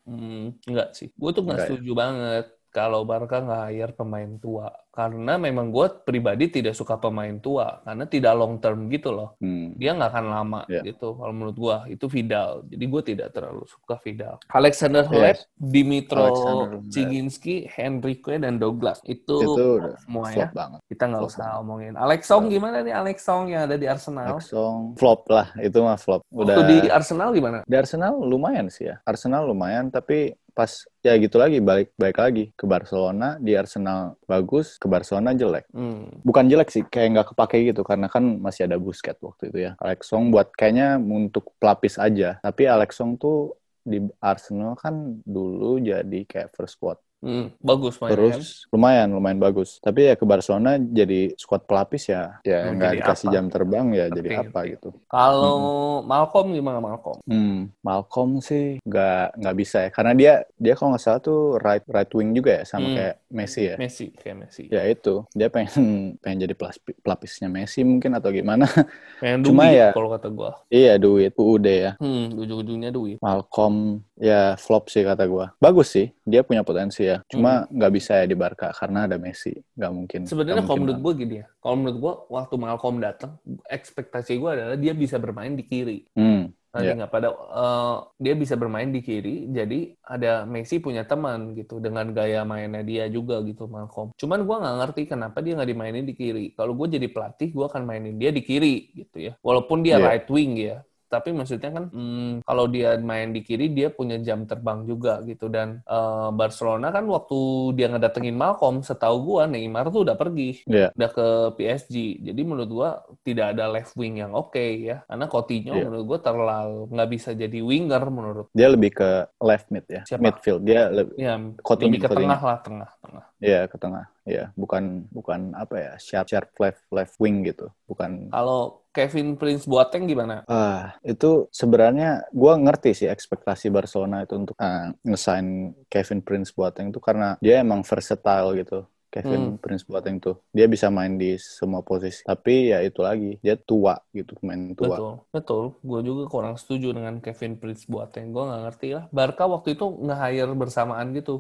hmm, enggak sih. Gua tuh nggak Enggak ya? setuju banget kalau Barca nggak hire pemain tua. Karena memang gua pribadi tidak suka pemain tua. Karena tidak long term gitu loh. Hmm. Dia nggak akan lama Iya. gitu. Kalau menurut gua, itu Vidal. Jadi gua tidak terlalu suka Vidal. Alexander Yes. Hleb, Dimitro Alexander Hleb. Ciginski, Henrique, dan Douglas. Itu, Itu udah semua ya. flop banget. Kita nggak usah banget. ngomongin. Alex Song gimana nih Alex Song yang ada di Arsenal? Song flop lah, itu mah flop. Udah Waktu di Arsenal gimana? di Arsenal lumayan sih ya. Arsenal lumayan tapi pas ya gitu lagi balik balik lagi ke Barcelona di Arsenal bagus ke Barcelona jelek. Hmm. bukan jelek sih kayak nggak kepake gitu karena kan masih ada Busquets waktu itu ya. Alex Song buat kayaknya untuk pelapis aja. Tapi Alex Song tuh di Arsenal kan dulu jadi kayak first squad Hmm, bagus mainnya kan? terus lumayan lumayan bagus tapi ya ke Barcelona jadi squad pelapis ya ya nggak jadi dikasih apa? jam terbang ya Ngerti, jadi apa ngerti. gitu Kalau Malcolm gimana Malcolm? Hmm, Malcolm sih nggak nggak bisa ya, karena dia dia kalau nggak salah tuh right right wing juga ya, sama Hmm. kayak Messi ya. Messi kayak Messi. Ya itu, dia pengen pengen jadi pelapisnya Messi mungkin atau gimana? Pengen Cuma duit ya- kalau kata gua. iya duit, UUD ya. Hmm, ujung-ujungnya duit. Malcolm ya flop sih kata gua. Bagus sih, dia punya potensi ya. Cuma Hmm. nggak bisa ya di Barca karena ada Messi, nggak mungkin. Sebenarnya kalau menurut gua gini ya. Kalau menurut gua waktu Malcolm datang, ekspektasi gua adalah dia bisa bermain di kiri. Hmm, Iya. nggak pada eh, dia bisa bermain di kiri, jadi ada Messi punya teman gitu dengan gaya mainnya dia juga gitu Malcolm. Cuman gua nggak ngerti kenapa dia nggak dimainin di kiri. Kalau gue jadi pelatih, gua akan mainin dia di kiri gitu ya. Walaupun dia Iya. right wing ya, tapi maksudnya kan hmm, kalau dia main di kiri dia punya jam terbang juga gitu dan eh, Barcelona kan waktu dia ngedatengin Malcolm, setahu gua Neymar tuh udah pergi Iya. udah ke PSG. Jadi menurut gua tidak ada left wing yang oke ya. Karena Coutinho Iya. menurut gua terlalu nggak bisa jadi winger menurut. Dia lebih ke left mid ya, Siapa? midfield. Dia lebih Ya, Coutinho, lebih ke Coutinho. tengah lah, tengah, tengah. ya ke tengah. Ya, bukan bukan apa ya, sharp sharp left left wing gitu. Bukan Kalau Kevin Prince Boateng gimana? Ah, itu sebenarnya gue ngerti sih ekspektasi Barcelona itu untuk uh, ngesign Kevin Prince Boateng itu karena dia emang versatile gitu. Kevin Hmm. Prince Boateng tuh dia bisa main di semua posisi. Tapi ya itu lagi dia tua gitu pemain tua. Betul, betul. Gue juga kurang setuju dengan Kevin Prince Boateng. Gue nggak ngerti lah. Barca waktu itu nge-hire bersamaan gitu.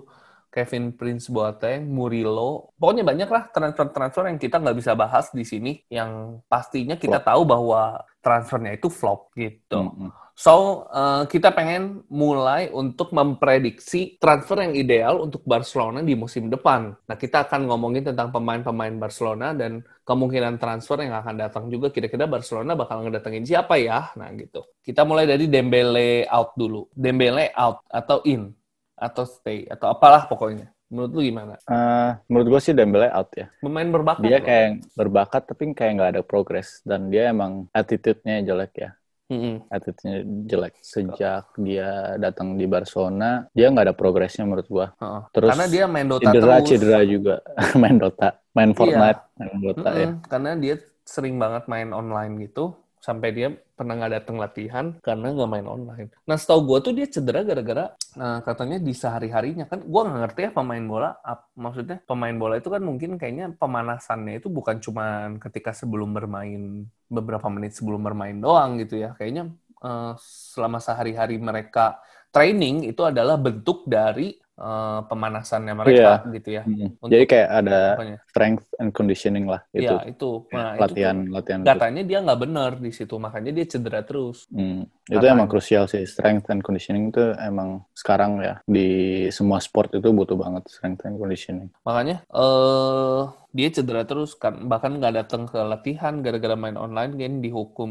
Kevin Prince Boateng, Murilo, pokoknya banyak lah transfer-transfer yang kita nggak bisa bahas di sini. Yang pastinya kita tahu bahwa transfernya itu flop gitu. Mm-mm. So, eh, kita pengen mulai untuk memprediksi transfer yang ideal untuk Barcelona di musim depan. Nah, kita akan ngomongin tentang pemain-pemain Barcelona dan kemungkinan transfer yang akan datang juga. Kira-kira Barcelona bakal ngedatengin siapa ya? Nah, gitu. Kita mulai dari Dembele out dulu. Dembele out atau in atau stay atau apalah pokoknya. Menurut lu gimana? Uh, menurut gue sih Dembele out ya. Pemain berbakat. Dia loh. kayak berbakat tapi kayak nggak ada progres dan dia emang attitude-nya jelek ya. Mm-mm. attitude-nya jelek sejak dia datang di Barcelona dia nggak ada progresnya menurut gua Heeh. Terus Karena dia main Dota cedera terus. cedera juga main Dota main Fortnite main Dota ya Mm-mm. Karena dia sering banget main online gitu, sampai dia pernah nggak datang latihan karena nggak main online. Nah, setahu gue tuh dia cedera gara-gara nah, katanya di sehari-harinya kan, gue nggak ngerti ya pemain bola. ap- maksudnya pemain bola itu kan mungkin kayaknya pemanasannya itu bukan cuma ketika sebelum bermain beberapa menit sebelum bermain doang gitu ya. Kayaknya eh, selama sehari-hari mereka training itu adalah bentuk dari eh, pemanasannya mereka gitu ya. Hmm. Untuk- jadi kayak ada Apanya? strength and conditioning lah itu Iya, itu. Nah, itu tuh latihan latihan katanya dia nggak benar di situ makanya dia cedera terus Hmm, itu Katanya. emang krusial sih strength and conditioning itu emang sekarang ya di semua sport itu butuh banget strength and conditioning makanya eh dia cedera terus kan bahkan nggak datang ke latihan gara-gara main online kan dihukum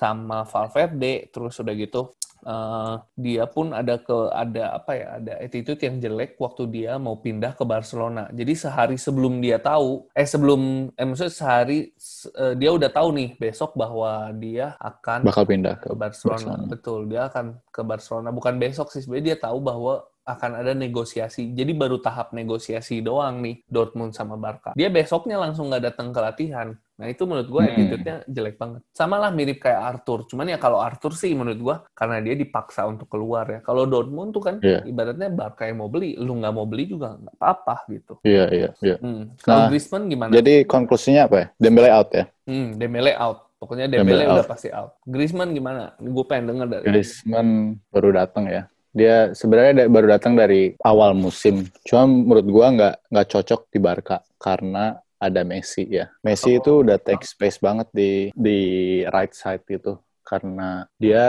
sama Valverde terus udah gitu eh, dia pun ada ke ada apa ya ada attitude yang jelek waktu dia mau pindah ke Barcelona jadi sehari sebelum dia tahu eh sebelum eh maksudnya sehari se- eh, dia udah tahu nih besok bahwa dia akan bakal pindah ke ke Barcelona. Barcelona. Betul, dia akan ke Barcelona. Bukan besok sih, sebenarnya dia tahu bahwa akan ada negosiasi. Jadi baru tahap negosiasi doang nih Dortmund sama Barca. Dia besoknya langsung nggak datang ke latihan. Nah itu menurut gue Hmm. attitude-nya jelek banget. Sama lah mirip kayak Arthur. Cuman ya kalau Arthur sih menurut gue karena dia dipaksa untuk keluar ya. Kalau Dortmund tuh kan Iya. ibaratnya Barca yang mau beli, lu nggak mau beli juga nggak apa-apa gitu. iya iya iya Hmm. Kalau Nah, Griezmann gimana? jadi konklusinya apa ya Dembele out ya Hmm, Dembele out. Pokoknya Dembele Dembele udah out. pasti out. Griezmann gimana? Gue pengen denger dari Griezmann baru datang ya dia sebenarnya da- baru datang dari awal musim. Cuma menurut gua nggak nggak cocok di Barca karena ada Messi ya. Messi Oh. itu udah take space banget di di right side itu. Karena dia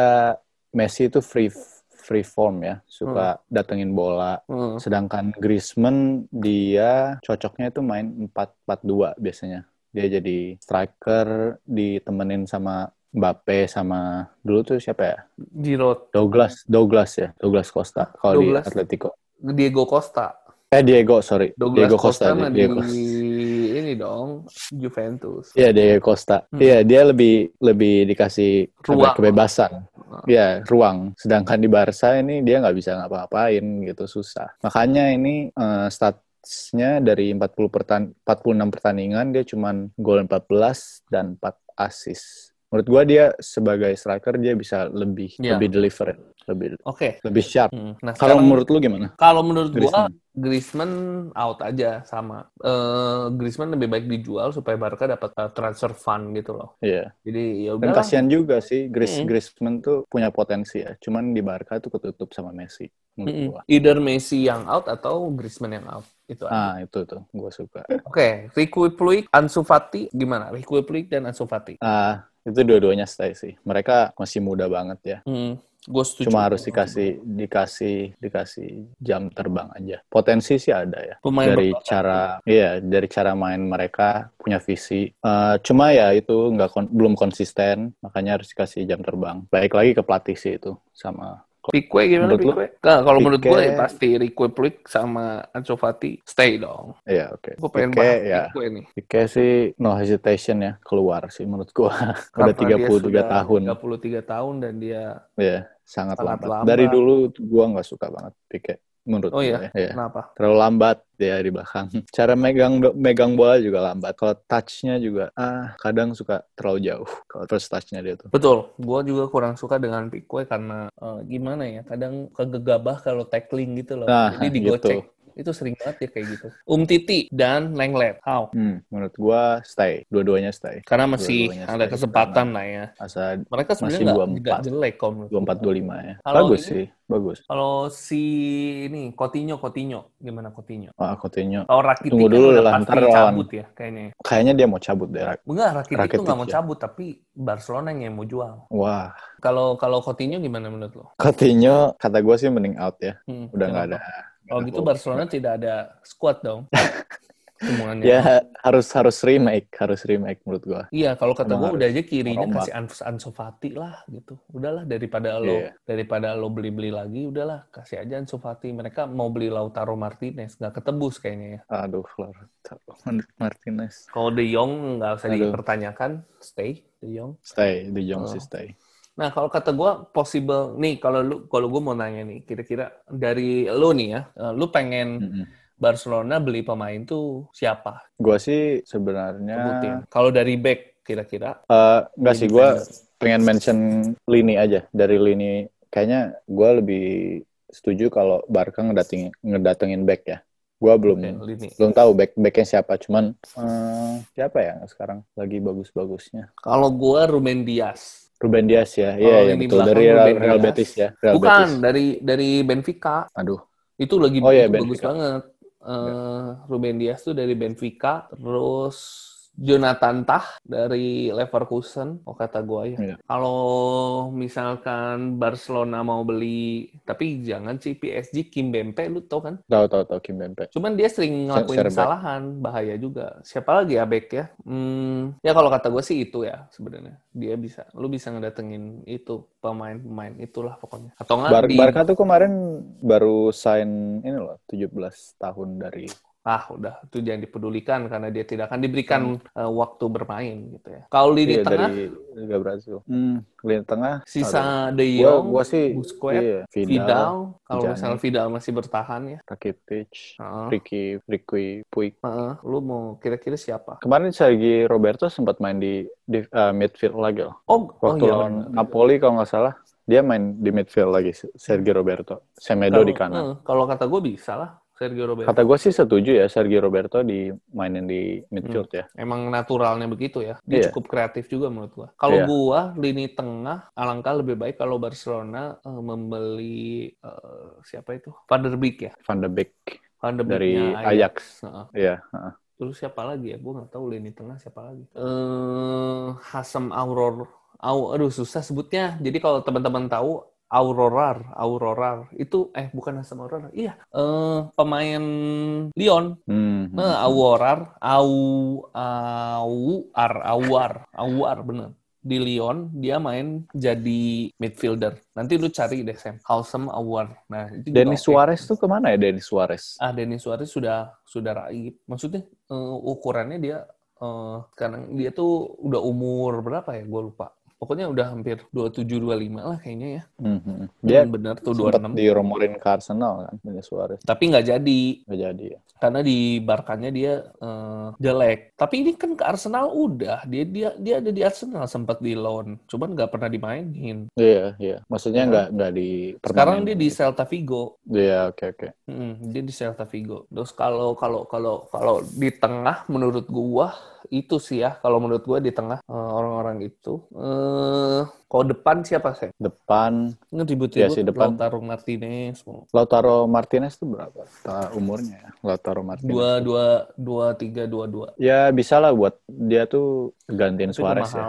Messi itu free free form ya. Suka datengin bola. Hmm. sedangkan Griezmann dia cocoknya itu main 4-4-2 biasanya. Dia jadi striker ditemenin sama Mbappe sama dulu tuh siapa ya Giroud, Douglas, Douglas ya, Douglas Costa kalau di. Atletico. Diego Costa. Eh Diego, sorry, Douglas Diego Costa, Costa, Diego di ini dong Juventus. Iya Diego Costa. Hmm. Iya dia lebih lebih dikasih ya, Ruang. kebebasan. Ah. Iya ruang. Sedangkan di Barca ini dia nggak bisa ngapa-ngapain gitu susah. Makanya ini eh, statsnya dari 40 pertan 46 pertandingan dia cuman gol 14 dan 4 assist. Menurut gua dia sebagai striker dia bisa lebih Iya. lebih deliver, lebih Oke. lebih sharp. Hmm. Nah, Kalau menurut lu gimana? kalau menurut gua Griezmann? Out aja sama. Eh Griezmann lebih baik dijual supaya Barca dapat uh, transfer fund gitu loh. Iya. Jadi ya Dan udah. kasihan juga sih Gris Mm-mm. Griezmann tuh punya potensi ya. Cuman di Barca tuh ketutup sama Messi menurut gua. Either Messi yang out atau Griezmann yang out. Itu aja. Ah, itu tuh gua suka. Oke, Ricky Puig, Ansu Fati gimana? Ricky Puig dan Ansu Fati. Ah, itu dua-duanya stay sih. Mereka masih muda banget ya. Hmm, gue setuju. Cuma harus dikasih dikasih dikasih jam terbang aja. Potensi sih ada ya. Pemain dari berbakat. cara iya dari cara main mereka punya visi. Eh, cuma ya itu nggak kon- belum konsisten, makanya harus dikasih jam terbang. Baik lagi ke pelatih sih itu sama Pique gimana Menurut? Pique? Nah, kalau menurut gue Pique- ya pasti Ricky Puig sama Ansu Fati stay dong. Iya, oke. Gue pengen Pique, bahas ya. Pique nih. Pique sih no hesitation ya keluar sih menurut gua. Udah Karena dia 33 sudah tahun. 33 tahun dan dia Ya, sangat, Sangat lambat. lambat. Dari dulu gua nggak suka banget Pique menurut Oh iya? ya. Kenapa? Terlalu lambat dia di belakang. Cara megang megang bola juga lambat. Kalau touch-nya juga ah kadang suka terlalu jauh. Kalau first touch-nya dia tuh. Betul, gue juga kurang suka dengan Pique karena eh, gimana ya, kadang kegegabah kalau tackling gitu loh. Nah, Jadi digocek. Itu sering banget ya kayak gitu. Um Titi dan Lenglet, how? Hmm, menurut gua stay. Dua-duanya stay. Karena masih Dua-duanya ada stay. kesempatan lah ya. Asa Mereka sebenarnya Masih nggak 24. nggak jelek kalau menurut 24 gua. 25 ya. Kalau bagus ini- sih, bagus. Kalau si ini Coutinho, Coutinho gimana Coutinho? Ah, Coutinho. Kalau Rakitic Tunggu kan dulu udah lah, pasti cabut ya kayaknya. Kayaknya dia mau cabut deh. Rak. Enggak, Rakitic, itu Rakitic nggak mau ya. cabut tapi Barcelona yang mau jual. Wah, Kalau kalau Coutinho gimana menurut lo? Coutinho kata gue sih mending out ya. Hmm, Udah nggak ada. Kalau nggak gitu Barcelona tidak ada squad dong. Semuanya. Ya harus harus remake, harus remake menurut gua. Iya, kalau kata Emang gue udah aja kirinya rombak. kasih Ansu, Ansu Fati lah gitu. Udahlah daripada lo Iya. daripada lo beli-beli lagi, udahlah kasih aja Ansu Fati. Mereka mau beli Lautaro Martinez, nggak ketebus kayaknya ya. Aduh, Lautaro Martinez. Kalau De Jong nggak usah Aduh. dipertanyakan, stay De Jong. Stay, di Jong Oh. sih stay. Nah, kalau kata gue possible nih kalau lu kalau gue mau nanya nih, kira-kira dari lu nih ya, eh, lu pengen Mm-mm. Barcelona beli pemain tuh siapa? Gua sih sebenarnya. Kalau dari back kira-kira eh enggak sih gua defender. pengen mention lini aja dari lini kayaknya gua lebih setuju kalau Barca ngedatengin ngedatengin back ya. Gua belum lini. belum tahu back backnya siapa, cuman eh, siapa ya sekarang lagi bagus-bagusnya? Kalau gue Ruben Dias. Ruben Dias ya, Oh, iya iya lini betul dari Real, Real. Betis ya, Real Bukan Betis. dari dari Benfica. Aduh, Itu lagi Oh iya, bagus Benfica. banget. Eh, Ruben Dias tuh dari Benfica, terus Jonathan Tah dari Leverkusen, oh kata gua ya. Iya. Kalau misalkan Barcelona mau beli, tapi jangan sih PSG Kim Bempe, lu tau kan? tahu tahu tahu Kim Bempe. Cuman dia sering ngelakuin kesalahan, bahaya juga. Siapa lagi ya back ya? Hmm, ya kalau kata gue sih itu ya sebenarnya. Dia bisa, lu bisa ngedatengin itu pemain-pemain itulah pokoknya. Atau nggak Bar di Barca tuh kemarin baru sign ini loh 17 tahun dari ah udah itu jangan dipedulikan karena dia tidak akan diberikan eh, waktu bermain gitu ya. Kalau lini iya, tengah dari Liga Brazil. Hmm, lini tengah sisa De gua Jong, gua sih Busquets, iya, Vidal, Vidal, kalau misalnya Vidal masih bertahan ya. Rakitic, Heeh. Ricky, Ricky Puig. Heeh. lu mau kira-kira siapa? Kemarin Sergi Roberto sempat main di, di uh, midfield lagi loh. Oh, oh Waktu iya lawan. Napoli kalau nggak salah, dia main di midfield lagi Sergi Roberto. Semedo Kalau- di kanan. eh, kalau kata gue bisa lah Sergio Roberto. Kata gue sih setuju ya Sergi Roberto dimainin di midfield ya. Emang naturalnya begitu ya. Dia Iya. cukup kreatif juga menurut gua. Kalau Iya. gua lini tengah alangkah lebih baik kalau Barcelona eh, membeli eh, siapa itu? Van der Beek ya. Van de Beek Van der dari Ajax. Iya. heeh. Terus siapa lagi ya? Gua nggak tahu lini tengah siapa lagi. Eh Hasem Auror. Au, aduh susah sebutnya. Jadi kalau teman-teman tahu Aurorar, Aurorar itu eh bukan Hasem Aurorar. Iya, eh pemain Lyon. Hmm, hmm. Aworar, Au, Auar, Awar, Awar bener. Di Lyon dia main jadi midfielder. Nanti lu cari deh Sam. Halsem Awar. Nah, itu Denis oke. Suarez tuh ke mana ya Denis Suarez? Ah, Denis Suarez sudah sudah raib. Maksudnya eh, ukurannya dia eh, sekarang dia tuh udah umur berapa ya? Gue lupa. Pokoknya udah hampir 27 25 lah kayaknya ya. Hmm, hmm. Dia bener tuh sempat 26. diromorin ke Arsenal kan, Denis Suarez. Tapi nggak jadi. Nggak jadi ya. karena di Barkanya dia eh, jelek. Tapi ini kan ke Arsenal udah, dia dia dia ada di Arsenal sempat di loan, cuman nggak pernah dimainin. Iya, iya. Maksudnya Ya. nggak nggak di Sekarang dia di gitu. Celta Vigo. Iya, oke oke. Mm, dia di Celta Vigo. Terus kalau kalau kalau kalau di tengah menurut gua itu sih ya, kalau menurut gua di tengah eh, orang-orang itu eh kalau depan siapa sih? Depan Ngeribut-ribut Iya sih, depan. Lautaro Martinez. Lautaro Martinez tuh berapa? Ta- umurnya ya, Lautaro Martinez. Dua dua dua tiga dua dua. Ya bisa lah buat dia tuh gantiin Itu Suarez ya.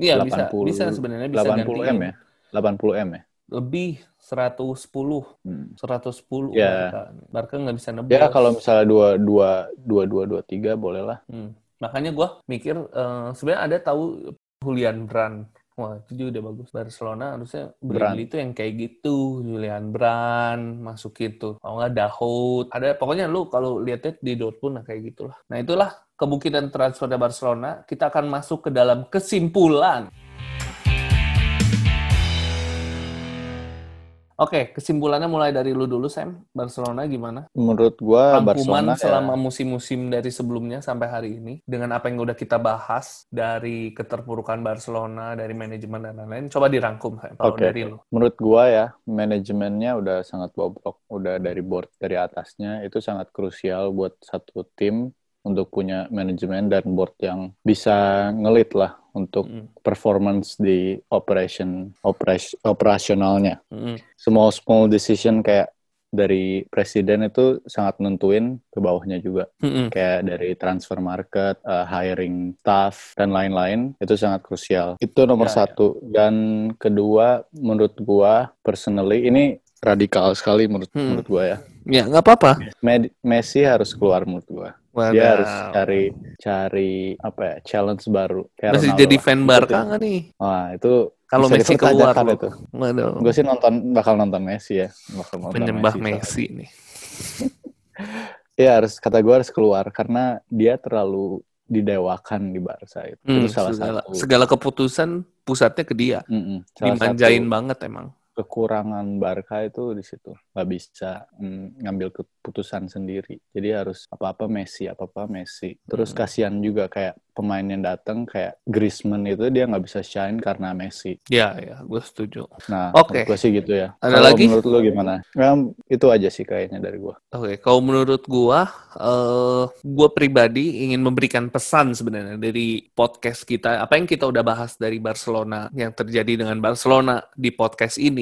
Iya bisa 80 bisa sebenarnya bisa 80 gantiin. M ya? 80 M ya? lebih 110 Hmm. 110 Ya. Barca nggak bisa nebus Ya kalau misalnya dua dua dua dua dua tiga boleh lah. Hmm. Makanya gue mikir eh, sebenarnya ada tahu Julian Brand. Wah itu juga udah bagus. Barcelona harusnya beli Brand. itu yang kayak gitu. Julian Brand masuk itu kalau nggak Dahoud. Ada pokoknya lu kalau lihat di Dortmund nah kayak gitulah. Nah itulah kemungkinan transfer dari Barcelona. Kita akan masuk ke dalam kesimpulan Oke, kesimpulannya mulai dari lu dulu, Sam. Barcelona gimana? Menurut gua rangkuman Barcelona ya, selama musim-musim dari sebelumnya sampai hari ini dengan apa yang udah kita bahas dari keterpurukan Barcelona dari manajemen dan lain-lain coba dirangkum Sam, kalau Oke. dari lu menurut gua ya manajemennya udah sangat bobrok, udah dari board dari atasnya itu sangat krusial buat satu tim untuk punya manajemen dan board yang bisa ngelit lah untuk Mm, performance di operation operas- operasionalnya. mm, Small small decision kayak dari presiden itu sangat nentuin ke bawahnya juga. mm, kayak dari transfer market, uh, hiring staff dan lain-lain itu sangat krusial. Itu nomor Ya, ya. satu. Dan kedua, menurut gua personally ini radikal sekali menurut Hmm. menurut gua ya. ya nggak apa-apa Med- Messi harus keluar menurut gua. Dia harus cari cari apa ya challenge baru. Kayak masih Ronaldo jadi lah. fan. Barca nggak nih Wah itu kalau Messi keluar itu. Gue sih nonton bakal nonton Messi ya. Bakal nonton penyembah soalnya. Messi nih Iya harus kata gue harus keluar karena dia terlalu didewakan di Barca itu. Hmm, itu salah segala, satu. segala keputusan pusatnya ke dia. Mm-mm. Salah Dimanjain satu banget emang. Kekurangan Barca itu di situ nggak bisa mm, ngambil keputusan sendiri jadi harus apa apa Messi apa apa Messi terus Hmm. kasihan juga kayak pemain yang datang kayak Griezmann itu dia nggak bisa shine karena Messi Ya, ya, gue setuju. nah Oke. menurut gue sih gitu ya Ada Kalau lagi? menurut lu gimana ya, itu aja sih kayaknya dari gue Oke, kalau menurut gua, eh gua pribadi ingin memberikan pesan sebenarnya dari podcast kita. Apa yang kita udah bahas dari Barcelona, yang terjadi dengan Barcelona di podcast ini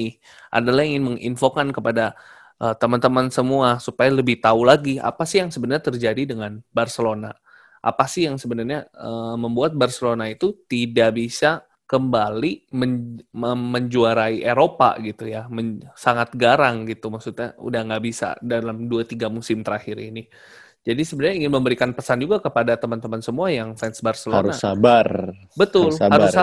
adalah ingin menginfokan kepada eh, teman-teman semua supaya lebih tahu lagi apa sih yang sebenarnya terjadi dengan Barcelona. Apa sih yang sebenarnya eh, membuat Barcelona itu tidak bisa kembali men- menjuarai Eropa gitu ya, Men- sangat garang gitu maksudnya udah nggak bisa dalam 2-3 musim terakhir ini. Jadi sebenarnya ingin memberikan pesan juga kepada teman-teman semua yang fans Barcelona. harus sabar Betul, harus sabar harus ya.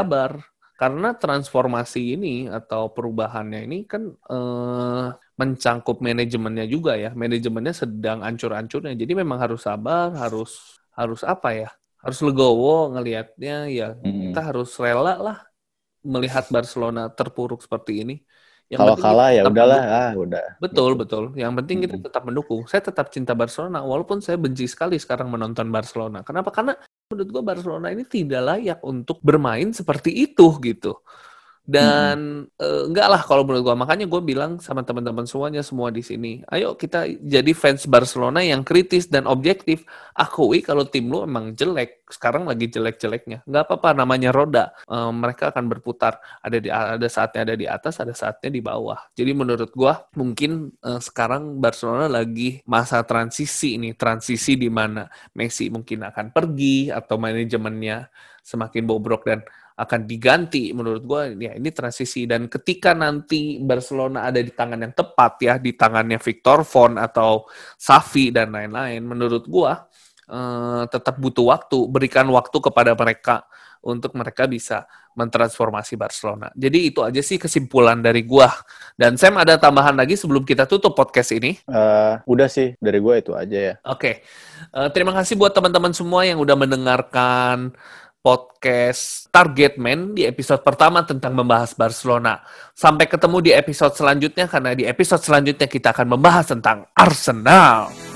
Karena transformasi ini atau perubahannya ini kan eh, mencangkup manajemennya juga ya. Manajemennya sedang ancur-ancurnya. Jadi memang harus sabar, harus harus apa ya? Harus legowo ngelihatnya ya. Mm-mm. Kita harus rela lah melihat Barcelona terpuruk seperti ini. Yang kalau kalah ya udahlah ah udah Betul, Gitu. betul. Yang penting kita Mm-mm. tetap mendukung. Saya tetap cinta Barcelona, walaupun saya benci sekali sekarang menonton Barcelona. Kenapa? Karena menurut gua Barcelona ini tidak layak untuk bermain seperti itu gitu. Dan eh, enggak lah kalau menurut gua. Makanya gue bilang sama teman-teman semuanya semua di sini, ayo kita jadi fans Barcelona yang kritis dan objektif. Akui kalau tim lu emang jelek, sekarang lagi jelek-jeleknya. Nggak apa-apa, namanya roda. Eh, mereka akan berputar. Ada di ada saatnya ada di atas, ada saatnya di bawah. Jadi menurut gua mungkin eh, sekarang Barcelona lagi masa transisi ini, transisi di mana Messi mungkin akan pergi atau manajemennya semakin bobrok dan akan diganti menurut gue ya ini transisi. Dan ketika nanti Barcelona ada di tangan yang tepat ya di tangannya Victor Font atau Safi dan lain-lain menurut gue eh, tetap butuh waktu berikan waktu kepada mereka untuk mereka bisa mentransformasi Barcelona. Jadi itu aja sih kesimpulan dari gua. Dan Sam ada tambahan lagi sebelum kita tutup podcast ini? Eh, udah sih. Dari gue itu aja ya. Oke, Eh, terima kasih buat teman-teman semua yang udah mendengarkan podcast Target Man di episode pertama tentang membahas Barcelona. Sampai ketemu di episode selanjutnya karena di episode selanjutnya kita akan membahas tentang Arsenal.